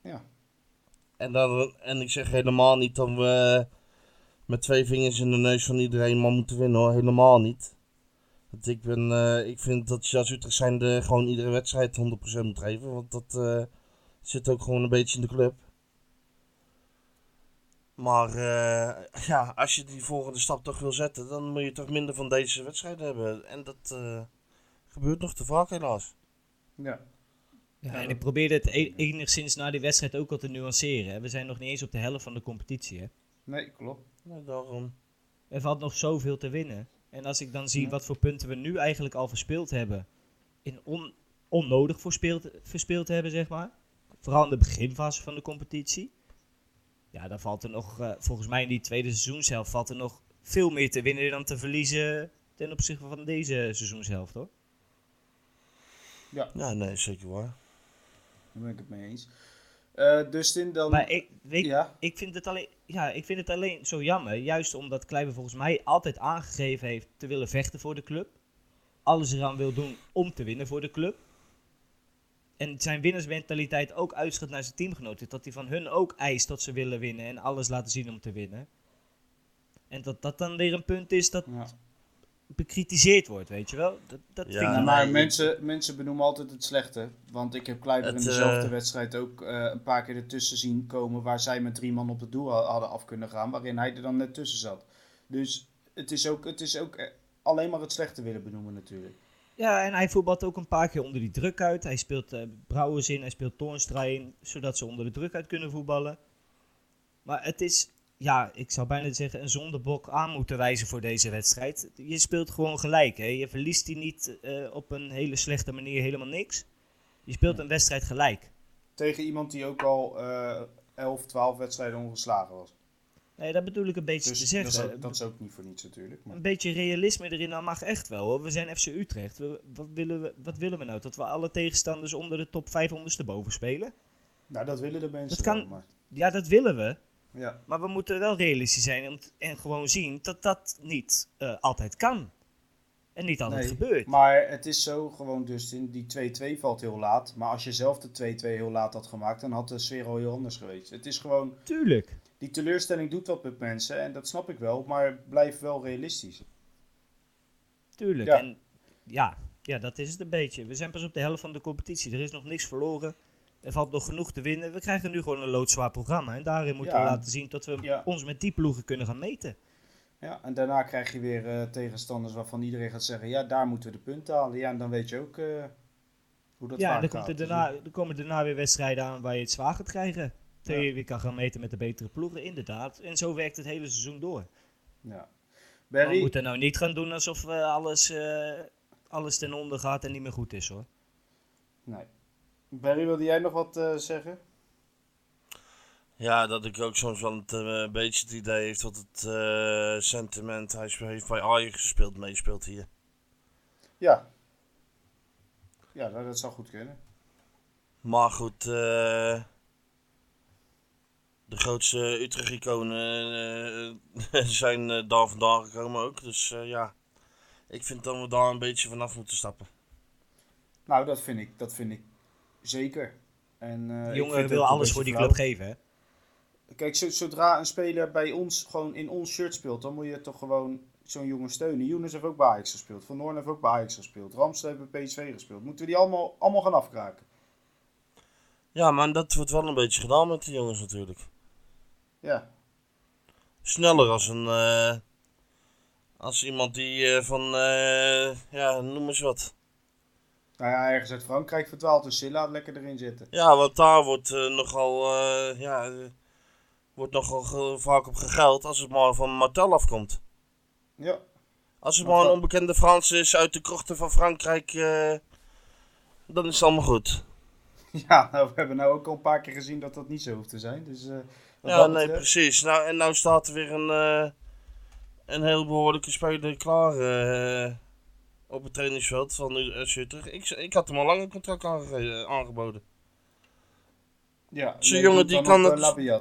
Ja, En, dan, en ik zeg helemaal niet dat we met twee vingers in de neus van iedereen maar moeten winnen hoor. Helemaal niet. Want ik, ben, eh, ik vind dat je als Utrecht zijnde gewoon iedere wedstrijd 100% moet geven. Want dat eh, zit ook gewoon een beetje in de club. Maar eh, ja, als je die volgende stap toch wil zetten, dan moet je toch minder van deze wedstrijden hebben. En dat eh, gebeurt nog te vaak helaas. ja. Ja, en ik probeerde het e- enigszins na die wedstrijd ook al te nuanceren. Hè. We zijn nog niet eens op de helft van de competitie. Hè. Nee, klopt. Nou, daarom. Er valt nog zoveel te winnen. En als ik dan zie Ja. wat voor punten we nu eigenlijk al verspeeld hebben. In on, onnodig verspeeld, verspeeld hebben, zeg maar. Vooral in de beginfase van de competitie. Ja, dan valt er nog, eh, volgens mij in die tweede seizoenshelft, valt er nog veel meer te winnen dan te verliezen ten opzichte van deze seizoenshelft, hoor. Ja, Ja, nee, zeker waar. daar ben ik het mee eens. Eh Dustin, dan... Maar ik, weet, ja, ik, vind het alleen, ja, ik vind het alleen zo jammer. Juist omdat Kleiber volgens mij altijd aangegeven heeft te willen vechten voor de club. Alles eraan wil doen om te winnen voor de club. En zijn winnersmentaliteit ook uitschat naar zijn teamgenoten. Dat hij van hun ook eist dat ze willen winnen en alles laten zien om te winnen. En dat dat dan weer een punt is dat ja. Bekritiseerd wordt, weet je wel. Dat, dat Ja, vind ik maar mensen, mensen benoemen altijd het slechte. Want ik heb Kleiber in dezelfde eh, wedstrijd ook eh, een paar keer ertussen zien komen. Waar zij met drie man op het doel ha- hadden af kunnen gaan. Waarin hij er dan net tussen zat. Dus het is ook, het is ook eh, alleen maar het slechte willen benoemen natuurlijk. Ja, en hij voetbalt ook een paar keer onder die druk uit. Hij speelt eh Brouwers in, hij speelt Toornstra in, zodat ze onder de druk uit kunnen voetballen. Maar het is, ja, ik zou bijna zeggen, een zondebok aan moeten wijzen voor deze wedstrijd. Je speelt gewoon gelijk, hè. Je verliest die niet eh, op een hele slechte manier helemaal niks. Je speelt een wedstrijd gelijk. Tegen iemand die ook al eh 11, 12 wedstrijden ongeslagen was. Nee, dat bedoel ik een beetje Dus te dat, is zeggen. ook, dat is ook niet voor niets natuurlijk. Maar, Een beetje realisme erin, dat mag echt wel hoor. We zijn FC Utrecht. We, wat, willen we, wat willen we nou? Dat we alle tegenstanders onder de top 5 ondersteboven spelen? nou, dat willen de mensen Dat kan- wel, maar, Ja, dat willen we. Ja. Maar we moeten wel realistisch zijn en, gewoon zien dat dat niet eh, altijd kan. En niet altijd Nee, gebeurt. Maar het is zo gewoon, Dustin, die 2-2 valt heel laat. Maar als je zelf de 2-2 heel laat had gemaakt, dan had de sfeer al heel anders geweest. Het is gewoon, Tuurlijk. die teleurstelling doet wat met mensen en dat snap ik wel, maar blijf wel realistisch. Tuurlijk. Ja. En ja, ja, dat is het een beetje. We zijn pas op de helft van de competitie. Er is nog niks verloren. Er valt nog genoeg te winnen. We krijgen nu gewoon een loodzwaar programma. En daarin moeten Ja. we laten zien dat we Ja. ons met die ploegen kunnen gaan meten. Ja, en daarna krijg je weer eh, tegenstanders waarvan iedereen gaat zeggen, ja, daar moeten we de punten halen. Ja, en dan weet je ook eh, hoe dat ja, en vaak dan, komt gaat. er daarna, er komen daarna weer wedstrijden aan waar je het zwaar gaat krijgen. Dat Ja. je weer kan gaan meten met de betere ploegen, inderdaad. En zo werkt het hele seizoen door. Ja. Maar we Barry, moeten nou niet gaan doen alsof we alles, eh, alles ten onder gaat en niet meer goed is hoor. nee. Barry, wilde jij nog wat eh, zeggen? Ja, dat ik ook soms wel het, eh, een beetje het idee heeft dat het eh, sentiment, hij heeft bij Ajax gespeeld, meespeelt hier. Ja. Ja, dat, dat zou goed kunnen. Maar goed, de grootste Utrecht-iconen zijn daar vandaan gekomen ook. Dus ja, ik vind dat we daar een beetje vanaf moeten stappen. Nou, dat vind ik, dat vind ik zeker. En, eh, jongen wil alles voor die club geven hè. Kijk, zo- zodra een speler bij ons gewoon in ons shirt speelt, dan moet je toch gewoon zo'n jongen steunen. Younes heeft ook bij Ajax gespeeld. Van Noorn heeft ook bij Ajax gespeeld. Ramstel heeft bij PSV gespeeld. Moeten we die allemaal, allemaal gaan afkraken? Ja, maar dat wordt wel een beetje gedaan met die jongens natuurlijk. Ja. Sneller als een. eh, als iemand die eh, van. ja, noem eens wat. Nou ja, ergens uit Frankrijk verdwaald. Dus Silla lekker erin zitten. Ja, want daar wordt eh, nogal. eh, ja. eh, wordt nogal vaak op gegeld als het maar van Martel afkomt. Ja. Als het maar een onbekende Frans is uit de krochten van Frankrijk. dan is het allemaal goed. Ja, nou, we hebben nou ook al een paar keer gezien dat dat niet zo hoeft te zijn. Dus, Ja, nee, betreft- precies. Nou, en nou staat er weer een, een heel behoorlijke speler klaar op het trainingsveld van uh, Utrecht. Ik, ik had hem al lang een contract aange- aangeboden. Ja, Zo'n jongen die kan het- eh.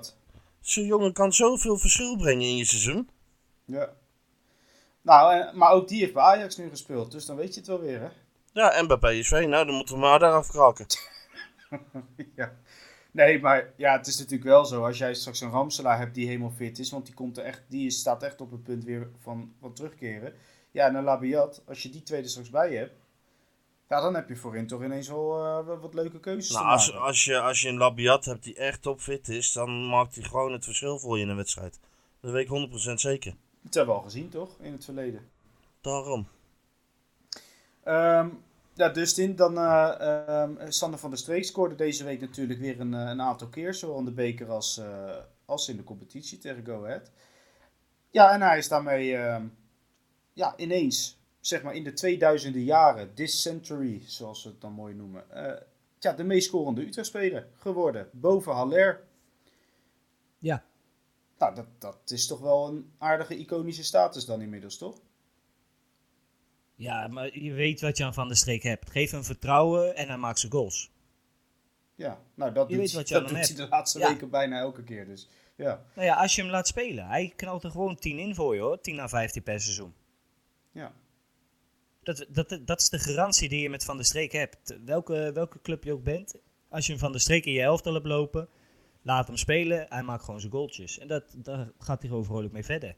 Zo'n jongen kan zoveel verschil brengen in je seizoen. Ja. Nou, en- maar ook die heeft bij Ajax nu gespeeld. Dus dan weet je het wel weer, hè? Ja, en bij PSV, nou, dan moeten we maar daar afkraken. ja. Nee, maar ja, het is natuurlijk wel zo. Als jij straks een Ramselaar hebt die helemaal fit is, want die, komt er echt, die staat echt op het punt weer van, van terugkeren. Ja, en een Labiat, als je die tweede straks bij hebt, ja, dan heb je voorin toch ineens wel eh, wat leuke keuzes Nou, te als, maken. als, je, als je een Labiat hebt die echt topfit is, dan maakt hij gewoon het verschil voor je in een wedstrijd. Dat weet ik 100% zeker. Dat hebben we al gezien, toch? In het verleden. Daarom. Ehm, ja, Dustin, dan eh ehm, Sander van der Streek scoorde deze week natuurlijk weer een, eh, een aantal keer, zowel in de beker als, als in de competitie tegen Go Ahead. Ja, en hij is daarmee ehm, ja, ineens, zeg maar in de 2000e jaren, this century, zoals we het dan mooi noemen, eh, ja, de meest scorende Utrecht-speler geworden, boven Haller. Ja. Nou, dat, dat is toch wel een aardige iconische status dan inmiddels, toch? Ja, maar je weet wat je aan Van der Streek hebt. Geef hem vertrouwen en hij maakt zijn goals. Ja, nou dat Je doet, weet wat je dat doet hij de laatste Ja. weken bijna elke keer. Dus ja, Nou ja, als je hem laat spelen. Hij knalt er gewoon 10 in voor je hoor. 10 à 15 per seizoen. Ja. Dat, dat, dat is de garantie die je met Van der Streek hebt. Welke, welke club je ook bent. Als je hem Van der Streek in je elftal hebt lopen. Laat hem spelen. Hij maakt gewoon zijn goaltjes. En dat, daar gaat hij gewoon vrolijk mee verder.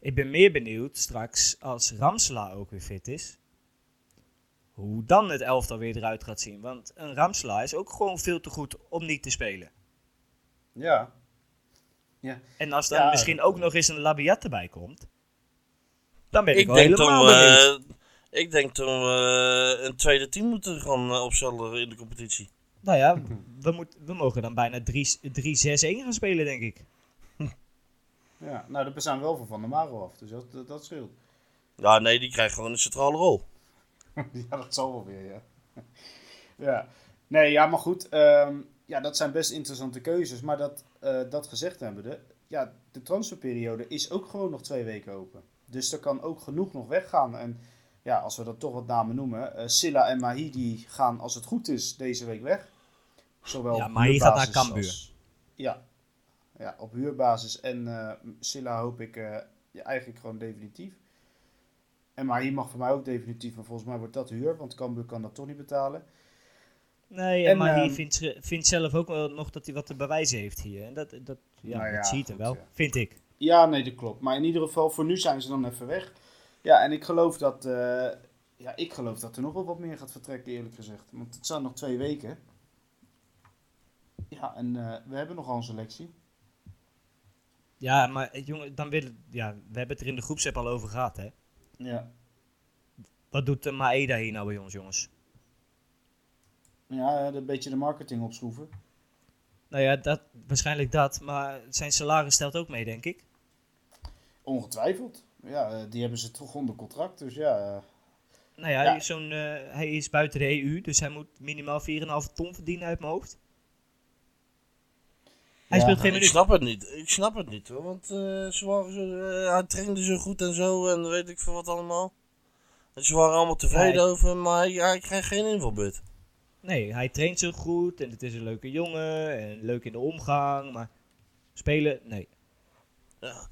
Ik ben meer benieuwd straks als Ramselaar ook weer fit is. Hoe dan het elftal weer eruit gaat zien. Want een Ramselaar is ook gewoon veel te goed om niet te spelen. Ja. En als dan Ja, misschien ook nog eens een Labiat erbij komt. Dan ben ik, Ik wel denk, helemaal we, ik denk dat we een tweede team moeten gaan eh, opstellen in de competitie. Nou ja, we, moet, we mogen dan bijna 3-6-1 gaan spelen, denk ik. ja. Nou, dat zijn wel van Van der Maro af. Dus dat, dat, dat scheelt. Ja, nee, die krijgt gewoon een centrale rol. ja, dat zal wel weer, ja. ja. Nee, ja, maar goed. ehm, ja, dat zijn best interessante keuzes. Maar dat, eh, dat gezegd hebbende, ja, de transferperiode is ook gewoon nog twee weken open. Dus er kan ook genoeg nog weggaan. En ja, als we dat toch wat namen noemen. eh Silla en Mahi die gaan, als het goed is, deze week weg. Zowel Ja, op Mahi gaat naar Cambuur. als- Ja. ja, op huurbasis. En eh Silla hoop ik eh, ja, eigenlijk gewoon definitief. En Mahi mag voor mij ook definitief. Maar volgens mij wordt dat huur, want Cambuur kan dat toch niet betalen. Nee, En, maar hij ehm, vindt, vindt zelf ook wel nog dat hij wat te bewijzen heeft hier. En dat, dat, ja, Nou ja, dat ziet er goed, wel, ja. vind ik. Ja, nee, dat klopt. Maar in ieder geval, voor nu zijn ze dan even weg. Ja, en ik geloof dat, eh, ja, ik geloof dat er nog wel wat meer gaat vertrekken, eerlijk gezegd. Want het zijn nog twee weken. Ja, en eh, we hebben nogal een selectie. Ja, maar eh, jongen, dan willen, ja, we hebben het er in de groepsapp al over gehad, hè. Ja. Wat doet de Maeda hier nou bij ons, jongens? Ja, een beetje de marketing opschroeven. Nou ja, dat, waarschijnlijk dat, maar zijn salaris stelt ook mee, denk ik. Ongetwijfeld. Ja, eh, die hebben ze toch onder contract. Dus ja, eh, Nou ja, Ja. Zo'n, eh, hij is buiten de EU, dus hij moet minimaal 4,5 ton verdienen uit mijn hoofd. Hij Ja, speelt geen ik minuut. snap het niet. Ik snap het niet hoor. Want eh, ze waren zo, hij trainde zo goed en zo en weet ik veel wat allemaal. En ze waren allemaal tevreden over maar hij, hij krijgt geen invalbeurt. Nee, hij traint zo goed en het is een leuke jongen en leuk in de omgang, maar spelen, nee. Ja.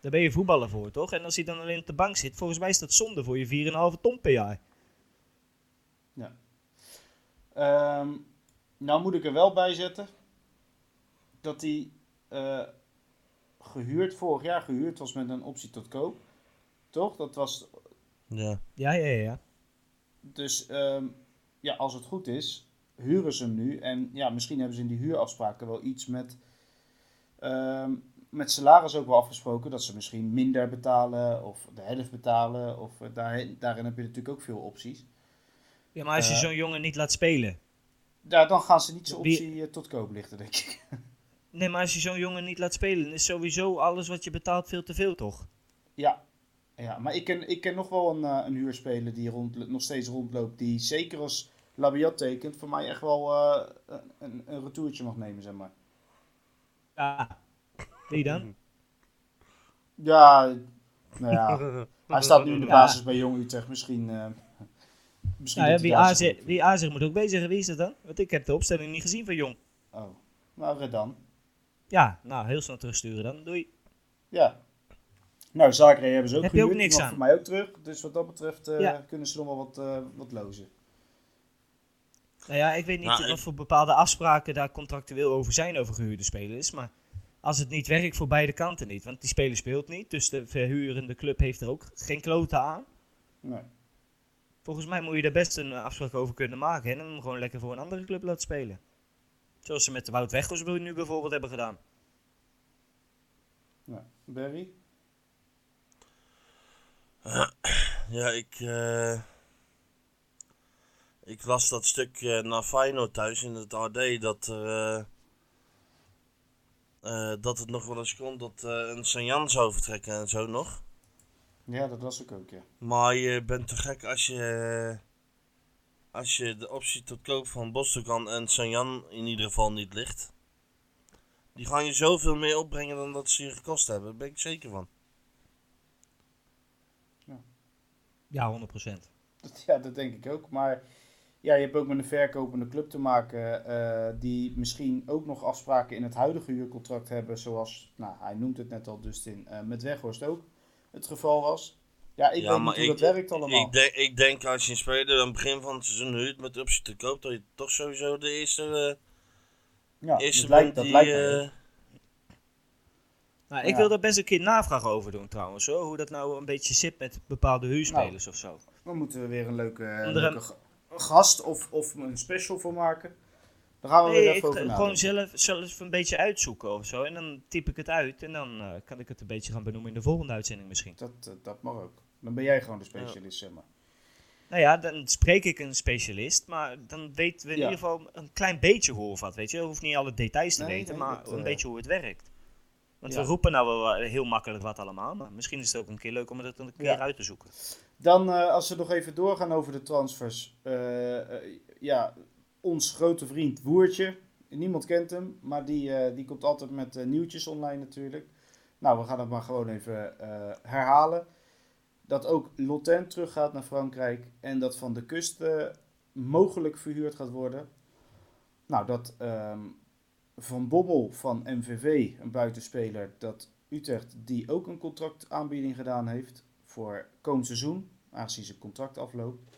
Daar ben je voetballer voor, toch? En als hij dan alleen op de bank zit, volgens mij is dat zonde voor je 4,5 ton per jaar. Ehm, nou moet ik er wel bij zetten dat hij eh, gehuurd, vorig jaar gehuurd was met een optie tot koop. Toch? Dat was. Ja. Ja, ja, ja, ja. Dus ehm, ja, als het goed is, huren ze hem nu. En ja, misschien hebben ze in die huurafspraken wel iets met. ehm, met salaris ook wel afgesproken. Dat ze misschien minder betalen of de helft betalen. Of eh, daarin, daarin heb je natuurlijk ook veel opties. Ja, maar als je Eh. zo'n jongen niet laat spelen. Ja, dan gaan ze niet zo'n optie eh, tot koop lichten, denk ik. Nee, maar als je zo'n jongen niet laat spelen, is sowieso alles wat je betaalt veel te veel, toch? Ja, ja maar ik ken, ik ken nog wel een, eh, een huurspeler die rond, nog steeds rondloopt. Die zeker als Labiat tekent, voor mij echt wel een, een retourtje mag nemen, zeg maar. Ja. Wie dan? Ja, nou ja. Hij staat nu in de Ja. basis bij Jong Utrecht. Misschien. eh misschien Nou ja, wie A, goed. wie A zegt moet ook B zeggen. Wie is dat dan? Want ik heb de opstelling niet gezien van Jong. Oh, nou Redan. Ja, nou, heel snel terugsturen dan. Doei. Ja. Nou, Zagreb hebben ze ook Heb je ook gehuurd. Die aan? voor mij ook terug. Dus wat dat betreft eh, Ja. kunnen ze nog wel wat, eh, wat lozen. Nou ja, ik weet niet Nou, ik- voor bepaalde afspraken daar contractueel over zijn over gehuurde spelers. Maar als het niet werkt voor beide kanten niet. Want die speler speelt niet. Dus de verhurende club heeft er ook geen klote aan. Nee. Volgens mij moet je daar best een eh, afspraak over kunnen maken. En hem gewoon lekker voor een andere club laten spelen. Zoals ze met de Wout Weghorst nu bijvoorbeeld hebben gedaan. Ja. Barry? Ja, ik, eh, ik las dat stuk eh, naar Feyenoord thuis in het AD dat, er, eh, dat het nog wel eens kon dat eh, een Sanjan zou vertrekken en zo nog. Ja, dat was ik ook, ja. Maar je bent te gek als je, als je de optie tot koop van Bostogan en Sanjan in ieder geval niet ligt. Die gaan je zoveel meer opbrengen dan dat ze je gekost hebben, daar ben ik zeker van. Ja, 100%. Dat- Ja, dat denk ik ook. Maar ja, je hebt ook met een verkopende club te maken eh, die misschien ook nog afspraken in het huidige huurcontract hebben. Zoals, nou, hij noemt het net al, Dustin, eh met Weghorst ook het geval was. Ja, ik Ja, weet maar niet hoe ik- dat werkt allemaal. Ik denk, ik denk als je een speler aan het begin van het seizoen huurt met de optie te koop, dat je toch sowieso de eerste, eh, ja, eerste dat lijkt, dat die, lijkt eh, Nou, ik Ja. wil daar best een keer navraag over doen trouwens. Hoor. Hoe dat nou een beetje zit met bepaalde huurspelers of zo. Dan moeten we weer een leuke, leuke gast of, of een special voor maken. Daar gaan we Nee, weer even over gewoon zelf, zelf een beetje uitzoeken of zo. En dan typ ik het uit en dan eh, kan ik het een beetje gaan benoemen in de volgende uitzending misschien. Dat, eh, dat mag ook. Dan ben jij gewoon de specialist, zeg maar. Nou ja, dan spreek ik een specialist, maar dan weten we in Ja. ieder geval een klein beetje hoe of wat, weet je. Je hoeft niet alle details te Nee, weten, nee, maar dat, een eh, beetje hoe het werkt. Want ja. we roepen nou wel heel makkelijk wat allemaal, maar misschien is het ook een keer leuk om het een keer uit te zoeken. Dan, eh, als we nog even doorgaan over de transfers. eh, eh, ja, ons grote vriend Woertje. Niemand kent hem, maar die, die komt altijd met nieuwtjes online natuurlijk. Nou, we gaan het maar gewoon even herhalen. Dat ook Lotin teruggaat naar Frankrijk. En dat Van de Kust mogelijk verhuurd gaat worden. Nou, dat ehm, Van Bommel van MVV, een buitenspeler, dat Utrecht die ook een contractaanbieding gedaan heeft voor komend seizoen, aangezien zijn contract afloopt.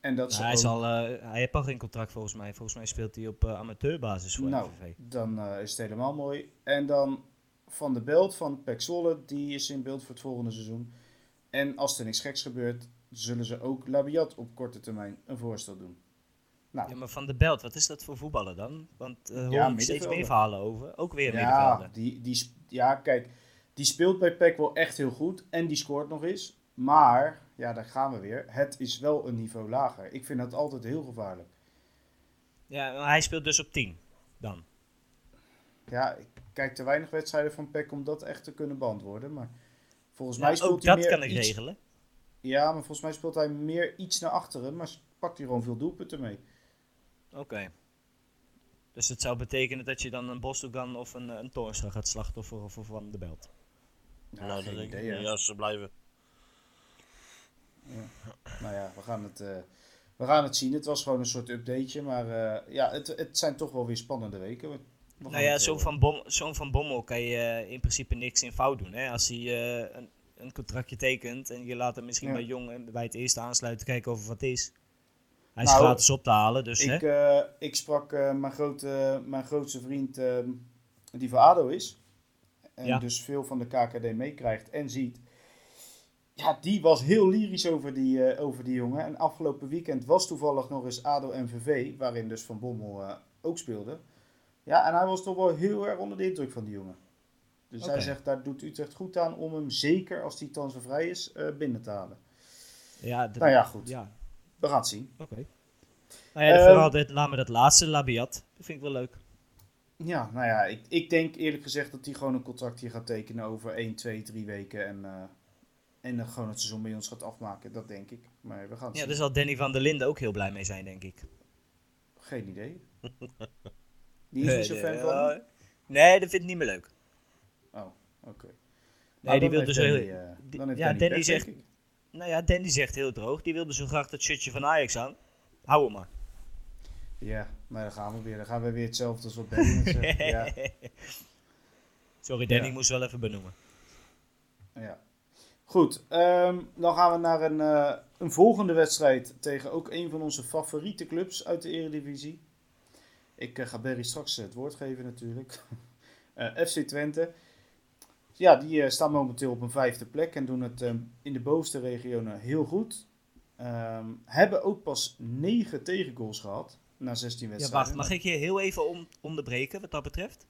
En dat Nou, hij, ook- zal, eh, hij heeft al geen contract volgens mij. Volgens mij speelt hij op eh, amateurbasis voor nou, MVV. dan eh, is het helemaal mooi. En dan Van de Belt van Pek Zwolle, die is in beeld voor het volgende seizoen. En als er niks geks gebeurt, zullen ze ook Labiat op korte termijn een voorstel doen. Nou, Ja, maar Van de Belt, wat is dat voor voetballen dan? Want eh hoor Ja, ik steeds meer verhalen over. Ook weer ja, middenvelder. die, die, ja, kijk, die speelt bij Pek wel echt heel goed en die scoort nog eens. Maar, ja, daar gaan we weer. Het is wel een niveau lager. Ik vind dat altijd heel gevaarlijk. Ja, hij speelt dus op 10 dan. Ja, ik kijk te weinig wedstrijden van PEC om dat echt te kunnen beantwoorden. Maar volgens Ja, mij speelt ook hij dat meer kan ik iets- regelen. Ja, maar volgens mij speelt hij meer iets naar achteren, maar pakt hij gewoon veel doelpunten mee. Oké. Dus het zou betekenen dat je dan een Bosdogan of een, eh, een Toornstra gaat slachtofferen voor Van de Belt. Ja, nou, geen dat denk idee, ik hè. als ze blijven. Nou ja, we gaan het, eh, we gaan het zien. Het was gewoon een soort updateje, maar eh, ja, het, het zijn toch wel weer spannende weken. We- Nou ja, het, zo'n van, Bom, zo'n van Bommel kan je eh, in principe niks in fout doen. Hè? Als hij eh, een, een contractje tekent en je laat hem misschien Ja. bij Jong en bij het eerste aansluiten kijken of er wat is. Hij is Nou, gratis op te halen, dus hè? Ik, eh, ik sprak eh, mijn, grote, mijn grootste vriend, ehm, die van ADO is. En Ja. dus veel van de KKD meekrijgt en ziet. ja, die was heel lyrisch over die, eh, over die jongen. En afgelopen weekend was toevallig nog eens ADO MVV, waarin dus Van Bommel eh, ook speelde. Ja, en hij was toch wel heel erg onder de indruk van die jongen. Dus hij zegt, daar doet Utrecht goed aan om hem zeker, als hij transfervrij is, eh, binnen te halen. Ja, de- Nou ja, goed. Ja, We gaan het zien. oké. Nou ja, Ehm, vooral dit, laat me dat laatste, Labiat. Dat vind ik wel leuk. Ja, nou ja, ik, ik denk eerlijk gezegd dat hij gewoon een contract hier gaat tekenen over 1, 2, 3 weken. En, eh, en dan gewoon het seizoen bij ons gaat afmaken. Dat denk ik. Maar we gaan het Ja, zien. daar zal Danny van der Linden ook heel blij mee zijn, denk ik. Geen idee. Die is niet zo fan van hem? Nee, dat vind ik niet meer leuk. Oh, oké. Nee, Nou, die wil dus heel... Eh, dan heeft ja, Danny zegt-. Nou ja, Danny zegt heel droog. Die wilde zo graag dat shirtje van Ajax aan. Hou hem maar. Ja, maar dan gaan we weer. Dan gaan we weer hetzelfde als wat Danny zegt. Ja, Sorry, Danny, Ja. moest wel even benoemen. ja. Goed, ehm, dan gaan we naar een, eh, een volgende wedstrijd tegen ook een van onze favoriete clubs uit de Eredivisie. Ik eh, ga Berry straks het woord geven natuurlijk. Eh, FC Twente. Ja, die staan momenteel op een vijfde plek en doen het ehm, in de bovenste regionen heel goed. Ehm, hebben ook pas negen tegengoals gehad na 16 Ja, wedstrijden. wacht, mag ik je heel even om, onderbreken wat dat betreft?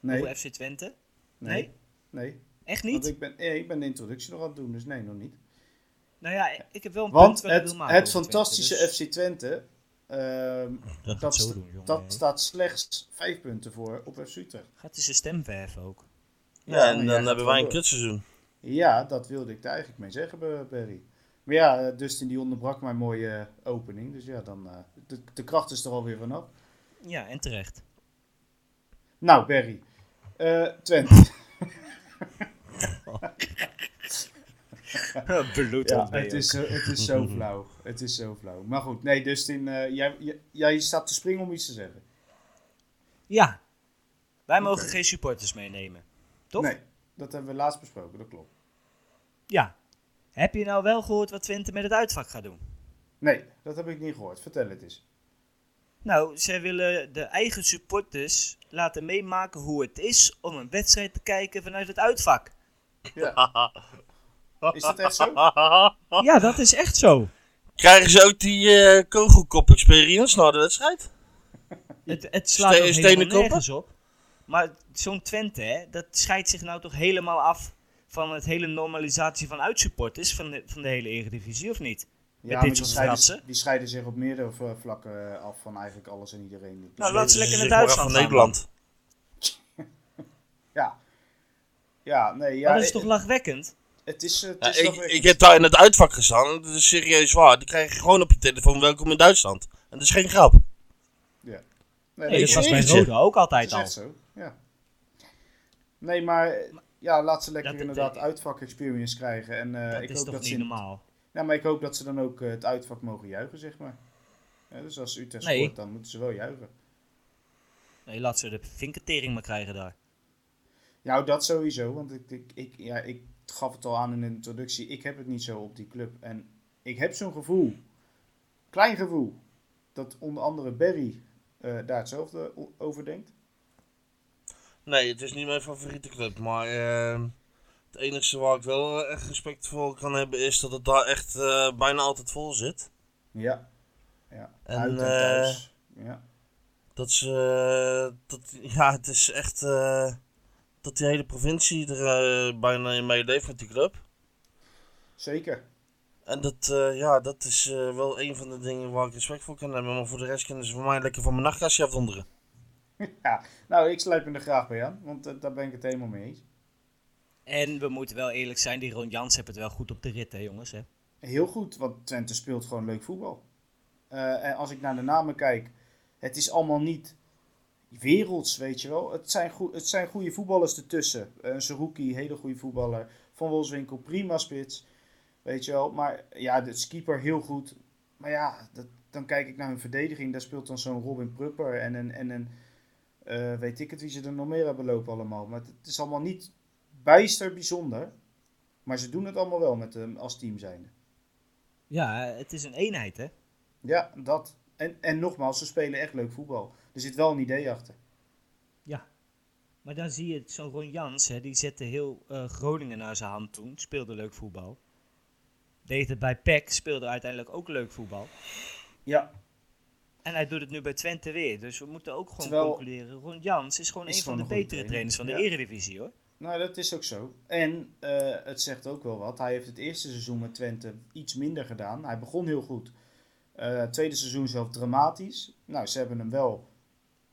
Nee, Over FC Twente? nee, Nee? nee. Echt Want niet? ik ben, eh, ik ben de introductie nog aan het doen, dus nee, nog niet. Nou ja, ik heb wel een Want punt wat ik het, wil maken het Twente, fantastische dus FC Twente, ehm, dat, doen, jongen. dat staat slechts vijf punten voor op FC Utrecht. Gaat hij zijn stem verven ook? Ja, en dan gaat hebben wij een kutseizoen. Ja, dat wilde ik er eigenlijk mee zeggen, Be- Berry. Maar ja, eh, Dustin die onderbrak mijn mooie eh, opening. Dus ja, dan, eh, de, de kracht is er alweer vanaf. Ja, en terecht. Nou, Berry. Eh, Twente. Bloed Ja, het, is, het is zo flauw. Het is zo flauw. Maar goed, nee, Dustin, eh, jij, jij, jij staat te springen om iets te zeggen. Ja. Wij mogen geen supporters meenemen. Toch? Nee, dat hebben we laatst besproken, dat klopt. Ja. Heb je nou wel gehoord wat Twente met het uitvak gaat doen? Nee, dat heb ik niet gehoord. Vertel het eens. Nou, zij willen de eigen supporters laten meemaken hoe het is om een wedstrijd te kijken vanuit het uitvak. Ja. Is dat echt zo? Ja, dat is echt zo. Krijgen ze ook die eh kogelkop experience na de wedstrijd? Het, het slaat Ste- ook stenen helemaal nergens op. Maar zo'n Twente, hè, dat scheidt zich nou toch helemaal af van het hele normalisatie van uitsupporters van de, van de hele Eredivisie, of niet? Ja, dit maar die soort scheiden, die scheiden zich op meerdere vlakken eh, af van eigenlijk alles en iedereen. Nou, laat ze Dus lekker naar maar Duitsland van gaan, Nederland. Ja. Ja, nee, ja. dat is toch lachwekkend? Het is, eh, het Ja, is ik, heb daar in het uitvak gestaan. Dat is serieus waar. Die krijg je gewoon op je telefoon. Welkom in Duitsland. En dat is geen grap. Ja. Nee, dat dat is was bij. Roda ook altijd is al. echt zo, ja. Nee, maar eh, ja, laat ze lekker Dat- inderdaad dat- uitvak experience krijgen. En eh, Dat ik is hoop toch dat niet ze... normaal? Ja, maar ik hoop dat ze dan ook eh, het uitvak mogen juichen, zeg maar. Ja, dus als Utrecht Nee. scoort, dan moeten ze wel juichen. Nee, laat ze de vinketering maar krijgen daar. Ja, dat sowieso. Want ik, ik, ik, ja, ik gaf het al aan in de introductie. Ik heb het niet zo op die club. En ik heb zo'n gevoel, klein gevoel, dat onder andere Barry eh, daar hetzelfde over denkt. Nee, het is niet mijn favoriete club. Maar eh, het enige waar ik wel eh, echt respect voor kan hebben is dat het daar echt eh, bijna altijd vol zit. Ja. ja. En, Uit en eh, thuis. Ja. Dat is, eh, dat, ja, het is echt dat die hele provincie er bijna in meeleeft met die club. Zeker. En dat, ja, dat is wel een van de dingen waar ik respect voor kan hebben. Maar voor de rest kunnen ze voor mij lekker van mijn nachtkastje afdonderen. Ja. Nou, ik sluit me er graag bij aan. Want eh, daar ben ik het helemaal mee eens. En we moeten wel eerlijk zijn, die Ron Jans heeft het wel goed op de rit, hè jongens. Hè? Heel goed, want Twente speelt gewoon leuk voetbal. Eh, en als ik naar de namen kijk, het is allemaal niet werelds, weet je wel. Het zijn, goe- het zijn goede voetballers ertussen. Uh, Saruki, hele goede voetballer. Van Wolfswinkel, prima spits. Weet je wel. Maar ja, de keeper heel goed. Maar ja, dat, dan kijk ik naar hun verdediging. Daar speelt dan zo'n Robin Prupper en een... En een eh, weet ik het wie ze er nog meer hebben lopen allemaal. Maar het, is allemaal niet bijster bijzonder. Maar ze doen het allemaal wel met hem als team zijnde. Ja, het is een eenheid, hè? Ja, dat. En, en nogmaals, ze spelen echt leuk voetbal. Er zit wel een idee achter. Ja. Maar dan zie je zo'n Ron Jans, hè, die zette heel eh, Groningen naar zijn hand toen. Speelde leuk voetbal. Deed het bij PEC, speelde uiteindelijk ook leuk voetbal. Ja, En hij doet het nu bij Twente weer. Dus we moeten ook gewoon Terwijl- concluderen. Ron Jans is gewoon Is een van de betere trainer. trainers van de Ja. Eredivisie hoor. nou dat is ook zo. En eh, het zegt ook wel wat. Hij heeft het eerste seizoen met Twente iets minder gedaan. Hij begon heel goed. Het tweede seizoen zelf dramatisch. Nou, ze hebben hem wel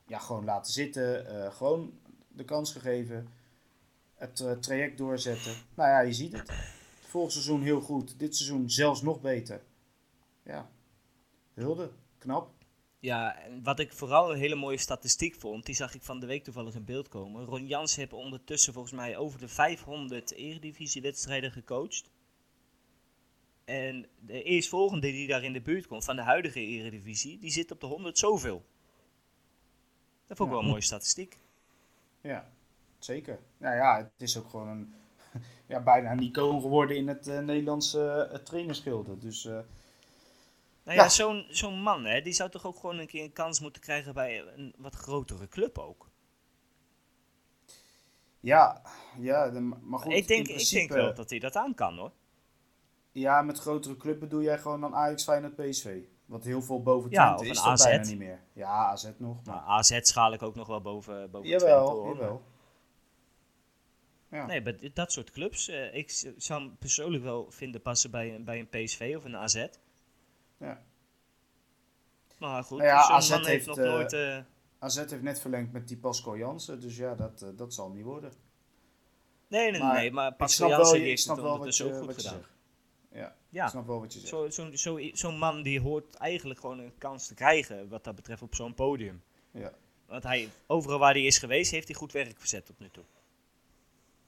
ja, gewoon laten zitten. eh, gewoon de kans gegeven. Het traject doorzetten. Nou ja, je ziet het. Vorig seizoen heel goed. Dit seizoen zelfs nog beter. Ja, hulde. Knap. Ja, en wat ik vooral een hele mooie statistiek vond, die zag ik van de week toevallig in beeld komen. Ron Jans heeft ondertussen volgens mij over de 500 Eredivisie-wedstrijden gecoacht. En de eerstvolgende die daar in de buurt komt van de huidige Eredivisie, die zit op de 100 zoveel. Dat vond ik Ja. wel een mooie statistiek. Ja, zeker. Nou ja, het is ook gewoon een, ja, bijna een icoon geworden in het eh, Nederlandse uh. Dus eh, Nou ja, Ja. zo'n zo'n man, hè, die zou toch ook gewoon een keer een kans moeten krijgen bij een wat grotere club ook. ja, ja de- maar goed. ik, denk, in ik denk principe- wel dat hij dat aan kan hoor. Ja, met grotere club bedoel jij gewoon dan Ajax, Feyenoord, PSV. Wat heel veel boven Ja, is een dat AZ. bijna niet meer. Ja, AZ nog. Nou, Maar... AZ schaal ik ook nog wel boven, boven jawel, Twente, hoor. jawel. Ja. Nee, dit- dat soort clubs. eh, ik zou hem persoonlijk wel vinden passen bij, bij een PSV of een AZ. Ja. Maar goed, Nou ja, AZ heeft, heeft, nog eh, nooit... AZ heeft net verlengd met die Pascal Jansen. Dus ja, dat, eh, dat zal niet worden. nee, nee, maar nee, maar Pascal Jansen heeft snap het ondertussen ook goed gedaan. zegt. Ja, Ja, ik snap wel wat je zegt. zo'n zo, zo, man die hoort eigenlijk gewoon een kans te krijgen wat dat betreft op zo'n podium. Ja, Want hij, overal waar hij is geweest, heeft hij goed werk verzet tot nu toe.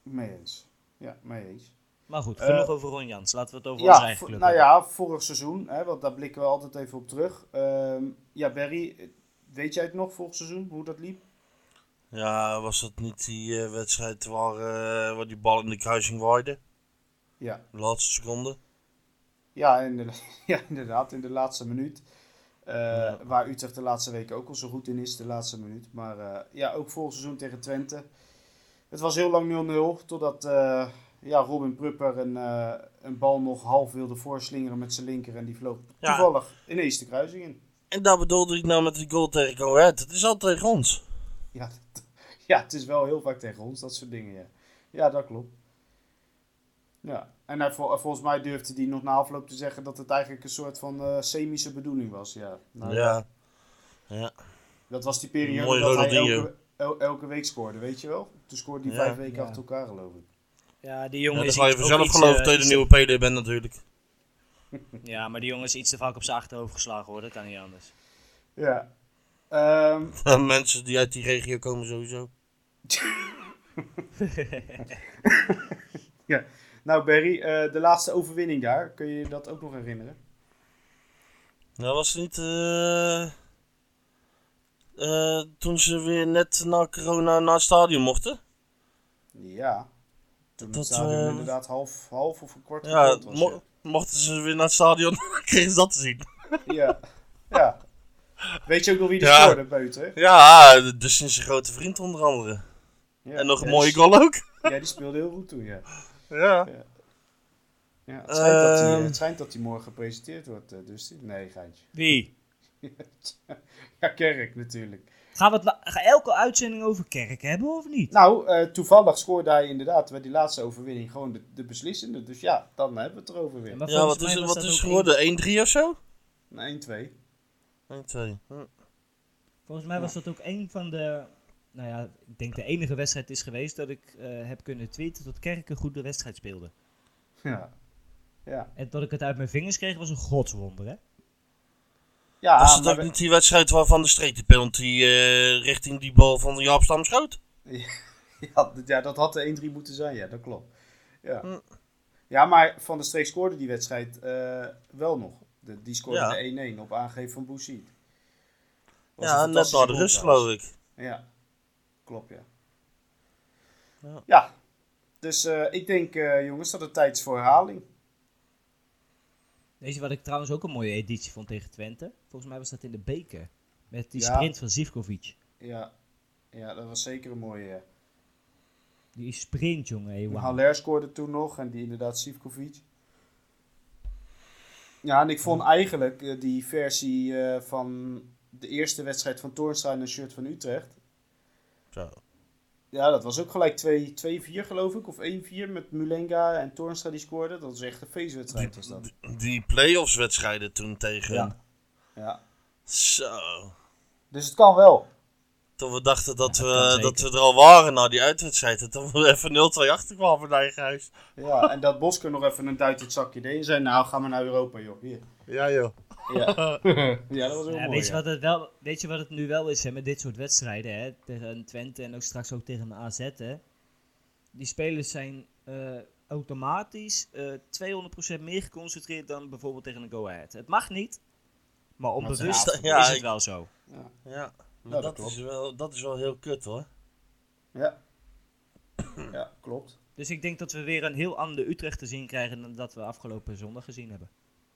mee eens. Ja, mee eens. Maar goed, Eh, genoeg over Ron Jans. Laten we het over onze Ja, eigen vo- club nou hebben. ja, vorig seizoen, hè, want daar blikken we altijd even op terug. Ehm, ja, Barry, eh, weet jij het nog, vorig seizoen, hoe dat liep? Ja, was dat niet die eh, wedstrijd waar, eh, waar die bal in de kruising waaide? Ja, De laatste seconde. ja, in de- ja inderdaad, in de laatste minuut. Eh, Ja. Waar Utrecht de laatste weken ook al zo goed in is, de laatste minuut. Maar eh, ja, ook vorig seizoen tegen Twente. Het was heel lang 0-0, totdat eh, ja, Robin Prupper een, eh, een bal nog half wilde voorslingeren met zijn linker. En die vloog Ja. toevallig ineens de kruising in. En daar bedoelde ik nou met die goal tegen Go Ahead. Het is altijd tegen ons. Ja, dat- ja, het is wel heel vaak tegen ons, dat soort dingen, ja. Ja, dat klopt. Ja, en hij, vol- volgens mij durfde hij nog na afloop te zeggen dat het eigenlijk een soort van eh semische bedoeling was, ja. Nou, ja. Ja. Dat was die periode Mooi dat hij elke, el- elke week scoorde, weet je wel? Toen scoorde hij Ja. vijf weken achter elkaar, geloof ik. Ja, die ja jongen dan is ga je vanzelf iets, geloven eh, dat je de nieuwe PD bent natuurlijk. Ja, maar die jongen is iets te vaak op zijn achterhoofd geslagen hoor. Dat kan niet anders. Ja. Ehm, Mensen die uit die regio komen sowieso. nou, Barry, eh, de laatste overwinning daar, kun je je dat ook nog herinneren? Nou was het niet... eh, eh, toen ze weer net na corona naar het stadion mochten. Ja. Toen Dat, het stadion eh, inderdaad half, half of een kwart Ja, was. mo- mochten ze weer naar het stadion, kregen ze dat te zien. Ja. ja. Weet je ook nog wie er Ja. scoorde buiten? Ja, dus sinds zijn grote vriend onder andere. Ja. en nog een mooie goal ook. Ja, die speelde heel goed toen, ja. Ja. ja het, schijnt dat hij, Ehm. het schijnt dat hij morgen gepresenteerd wordt, eh, dus die- Nee, geintje. Wie? Ja, Kerk natuurlijk. Gaan we het la- gaan elke uitzending over kerk hebben of niet? Nou, eh, toevallig scoorde hij inderdaad bij die laatste overwinning gewoon de, de beslissende. Dus ja, dan hebben we het erover weer. Ja, wat is, wat is geworden? 1-3 of zo? Een 1-2. 1-2. Hm. Volgens mij was dat ook een van de, nou ja, ik denk de enige wedstrijd is geweest dat ik eh, heb kunnen tweeten dat Kerk een goede wedstrijd speelde. Ja. Ja. En dat ik het uit mijn vingers kreeg was een godswonder, hè? Ja, was het maar ook we- niet die wedstrijd waarvan de streek de penalty eh, richting die bal van Jaap Stam schoot? ja, dat had de 1-3 moeten zijn, ja, dat klopt. Ja, Hm. ja maar Van der Streek scoorde die wedstrijd eh, wel nog. De, die scoorde Ja. de 1-1 op aangeven van Boussy. Was Ja, net na de rust geloof ik. Ja, klopt ja. Ja. Ja, dus eh, ik denk eh, jongens dat het tijd is voor herhaling. Deze wat ik trouwens ook een mooie editie vond tegen Twente. Volgens mij was dat in de beker. Met die Ja. sprint van Zivkovic. Ja, ja dat was zeker een mooie. Die sprint, jongen. Hey. Haller scoorde toen nog en die inderdaad Sivkovic. Ja, en ik vond eigenlijk eh, die versie eh, van de eerste wedstrijd van Toornstra en een shirt van Utrecht. Zo. Ja, dat was ook gelijk 2 2-4 geloof ik. Of 1-4 met Mulenga en Toornstra die scoorden. Dat was echt een feestwedstrijd was dat. Die play-offs wedstrijden toen tegen. Ja. Ja. Zo. Dus het kan wel. Toen we dachten dat, Ja, dat kan we, dat we er al waren na die uitwedstrijd. En toen we even 0-2 achterkwamen voor eigen huis. Ja, en dat Bosker nog even een duit het zakje deed. En zei, nou, ga maar naar Europa, joh. Hier. Ja joh. Ja, ja dat was heel Ja, mooi. weet, je ja. wat het wel, weet je wat het nu wel is hè, met dit soort wedstrijden? Hè? Tegen Twente en ook straks ook tegen een AZ. Hè? Die spelers zijn eh, automatisch eh 200% meer geconcentreerd dan bijvoorbeeld tegen een Go Ahead. Het mag niet, maar onbewust Ja, ja, is het wel zo. Ja. Ja. Dat dat, klopt. is wel, dat is wel heel kut hoor. Ja. ja, klopt. Dus ik denk dat we weer een heel ander Utrecht te zien krijgen dan dat we afgelopen zondag gezien hebben.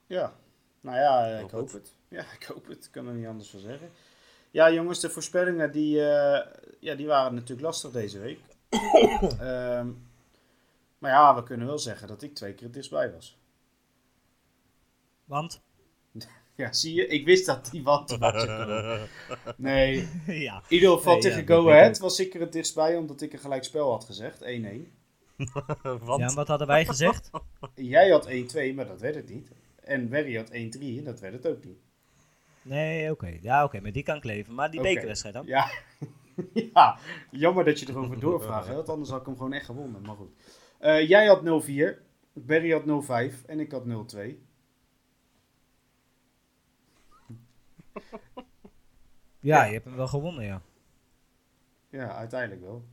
Ja, nou ja, ik Hoop hoop het. het. Ja, ik hoop het. Ik kan er niet anders van zeggen. Ja, jongens, de voorspellingen die, eh, ja, die waren natuurlijk lastig deze week. Ehm, maar ja, we kunnen wel zeggen dat ik twee keer het dichtstbij was. Want? Ja, zie je? Ik wist dat die wat. Nee, ja. in ieder geval Nee, tegen ja, Go Ahead was ik er het dichtstbij omdat ik een gelijk spel had gezegd, 1-1. Want ja, en wat hadden wij gezegd? Jij had 1-2, maar dat werd het niet. En Werry had 1-3 en dat werd het ook niet. Nee, oké. Ja, oké, met die kan ik leven. Maar die Oké. bekerwedstrijd dan? Ja. ja, jammer dat je erover doorvraagt, hè, want anders had ik hem gewoon echt gewonnen. Maar goed. Eh, jij had 0-4, Barry had 0-5 en ik had 0-2. Ja, je hebt hem wel gewonnen, ja. Ja, uiteindelijk wel.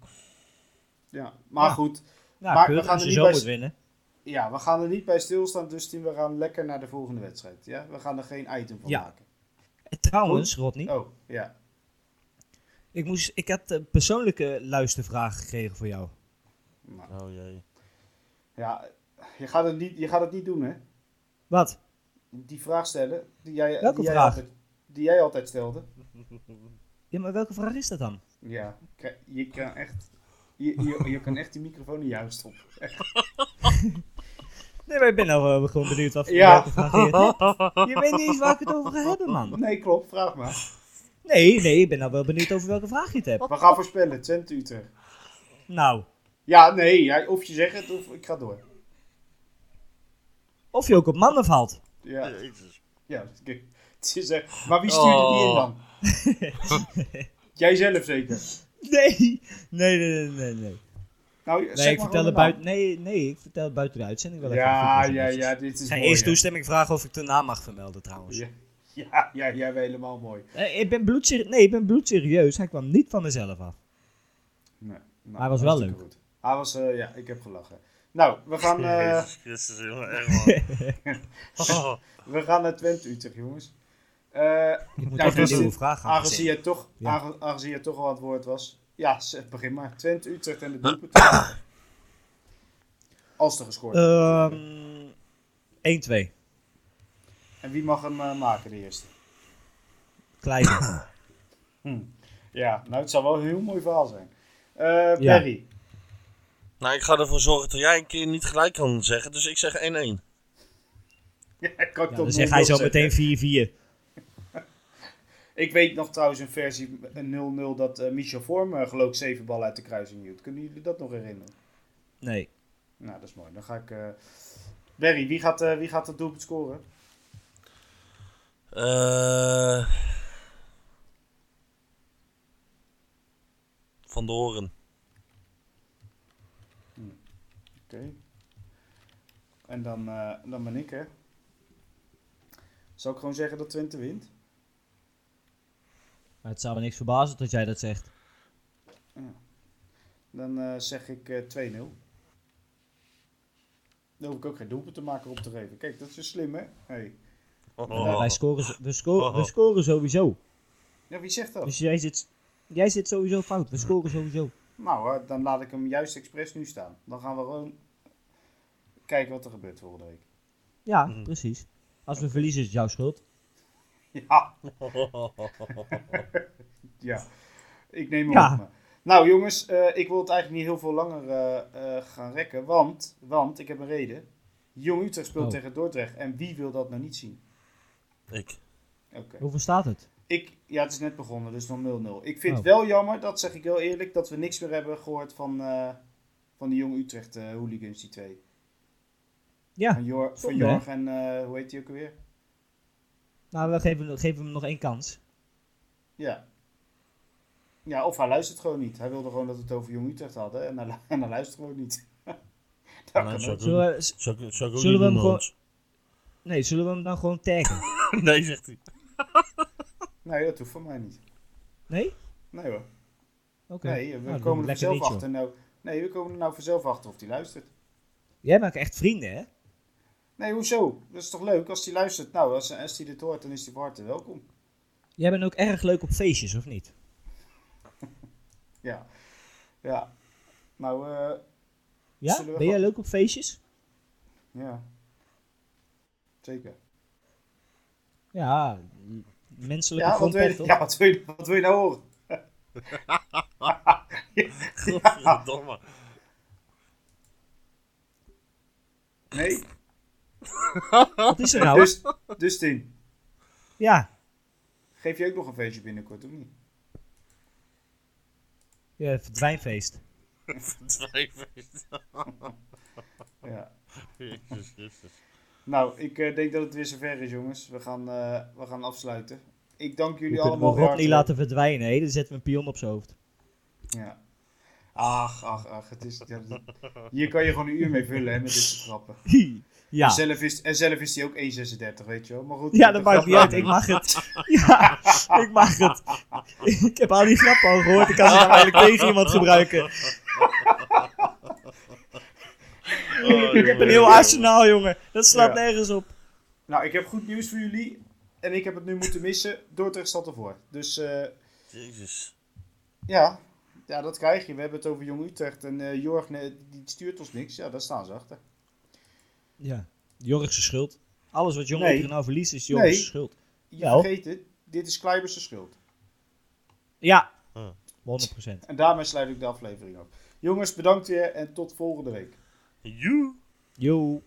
Ja, maar Ja. goed. Ja, Maar we gaan er niet zo bij moet winnen. Ja, we gaan er niet bij stilstaan, dus we gaan lekker naar de volgende wedstrijd. Ja, we gaan er geen item van Ja. maken. En trouwens, Rodney, Oh, ja. ik, moest, ik had een persoonlijke luistervraag gekregen voor jou. Nou, Oh jee. ja, je gaat, het niet, je gaat het niet doen, hè? Wat? Die vraag stellen die jij, Welke die vraag? Die jij altijd stelde. Ja, maar welke vraag is dat dan? Ja, je kan echt, je, je, je kan echt die microfoon jou stoppen. Echt. Nee, maar ik ben nou eh, gewoon benieuwd wat voor Ja. welke vraag je hebt. Je weet niet eens waar ik het over ga hebben, man. Nee, klopt, vraag maar. Nee, nee, ik ben nou wel benieuwd over welke vraag je het hebt. We gaan voorspellen, Twente Utrecht. Nou, Ja, nee, ja, of je zegt het of ik ga door. of je ook op mannen valt. Ja, Jezus. ja het is, eh, maar wie stuurde die in dan? Jij zelf zeker? Nee, nee, nee, nee, nee. Nee, Nou, nee zeg ik vertel het buiten, nee, nee, ik vertel het buiten de uitzending wel even. Ja, even ja, eventjes. ja, dit is Ik ga mooi. eerst toestemming vragen of ik de naam mag vermelden, trouwens. Ja, ja, ja, jij bent helemaal mooi. Eh, ik ben bloedserieus. Nee, ik ben bloedserieus. Hij kwam niet van mezelf af. Nee, nou, Hij was wel goed. Hij was, eh, ja, ik heb gelachen. Nou, we gaan, eh, Jezus Christus, jongen. Echt man. Oh. we gaan naar Twente Utrecht, jongens. Eh, Je moet even dus een nieuwe vraag gaan aangezien, je toch, Ja. aange- aangezien je toch al aan het woord was. Ja, zeg, begin maar. Twente, Utrecht en de doelpunt. Als er gescoord wordt. Ehm 1-2. En wie mag hem eh, maken, de eerste? Kleine. Ja, nou, het zou wel een heel mooi verhaal zijn. Eh Ja. Barry. Nou, ik ga ervoor zorgen dat jij een keer niet gelijk kan zeggen. Dus ik zeg 1-1. Ja, ik kan Ja, tot dan zeg hij 0-0 zo zeggen. meteen 4-4. Ik weet nog trouwens een versie een 0-0 dat eh, Michel Vorm eh, geloof ik zeven ballen uit de kruising hield. Kunnen jullie dat nog herinneren? Nee. Nou, dat is mooi. Dan ga ik... eh Barry, wie gaat, wie gaat het doelpunt scoren? Van de Horen. Oké. En dan, dan ben ik, hè. Zal ik gewoon zeggen dat Twente wint? Maar het zou me niks verbazen dat jij dat zegt. Dan eh, zeg ik eh 2-0. Dan hoef ik ook geen doelpunt te maken op te geven. Kijk, dat is zo slim, hè? Hey. Wij- Wij scoren, we, scoren, we scoren sowieso. Ja, wie zegt dat? Dus jij zit, jij zit sowieso fout. We scoren sowieso. Nou, hè, dan laat ik hem juist expres nu staan. Dan gaan we gewoon kijken wat er gebeurt volgende week. Ja, Mhm. precies. Als we verliezen is het jouw schuld. Ja, ja. Ik neem hem Ja. op me. Nou jongens, eh, ik wil het eigenlijk niet heel veel langer eh, eh, gaan rekken, want, want ik heb een reden. Jong Utrecht speelt Oh. tegen Dordrecht. En wie wil dat nou niet zien? Ik. Oké. Hoeveel staat het? Ik, ja, het is net begonnen, dus nog 0-0. Ik vind Oh. het wel jammer, dat zeg ik heel eerlijk, dat we niks meer hebben gehoord van, eh, van die Jong Utrecht eh, hooligans, die twee. Ja, Van, Jor, van? Jorg en eh, hoe heet die ook alweer? Nou, we geven, geven hem nog één kans. Ja. Ja, of hij luistert gewoon niet. Hij wilde gewoon dat we het over Jong Utrecht hadden en hij, en hij luistert gewoon niet. Nou, Zullen we, Zullen we hem gewoon- nee, zullen we hem dan gewoon taggen? Nee, zegt hij. Nee, dat hoeft voor mij niet. Nee? Nee hoor. Oké. Nee, we Nou, doe komen er vanzelf joh. achter. Nou, nee, we komen er nou vanzelf achter of hij luistert. Jij maakt echt vrienden, hè? Nee, hoezo? Dat is toch leuk als hij luistert? Nou, als, als hij dit hoort, dan is hij van harte welkom. Jij bent ook erg leuk op feestjes, of niet? Ja. Ja. Nou, eh, Ja? Ben jij leuk op feestjes? ja. Zeker. Ja, menselijke Ja, wat wil, je, ja wat, wil je, wat wil je nou horen? Godverdomme. Nee? Wat is er nou? Dus, dus Tien, Ja, geef je ook nog een feestje binnenkort, of niet? ja verdwijnfeest. Twijfel. Ja. Jezus. Nou, ik eh, denk dat het weer zover is, jongens. We gaan, eh, we gaan afsluiten. Ik dank jullie kunnen allemaal we weer Rodney hartelijk. laten verdwijnen, hè? Dan zetten we een pion op zijn hoofd. Ja. Ach, ach, ach. Het is, ja, hier kan je gewoon een uur mee vullen, hè, met dit soort grappen. ja. En, zelf is, en zelf is hij ook 1,36, weet je wel. Maar goed. Ja, dat maakt niet uit. Ik mag het. Ja, ik mag het. Ik heb al die grappen al gehoord. Ik kan ze nou eigenlijk tegen iemand gebruiken. Oh, Ik heb een heel arsenaal, jongen. Dat slaat Ja. nergens op. Nou, ik heb goed nieuws voor jullie. En ik heb het nu moeten missen. Dordrecht staat ervoor. Dus eh, Jezus. ja. ja, dat krijg je. We hebben het over Jong Utrecht. En eh Jorg die stuurt ons niks. Ja, daar staan ze achter. Ja. Jorgse schuld. Alles wat Jong Nee. Nou verliest is Jorgse Nee. schuld. Je Ja. vergeet het. Dit is Kleiber's schuld. Ja. Huh. 100%. En daarmee sluit ik de aflevering af. Jongens, bedankt weer. En tot volgende week. Joe. Yo.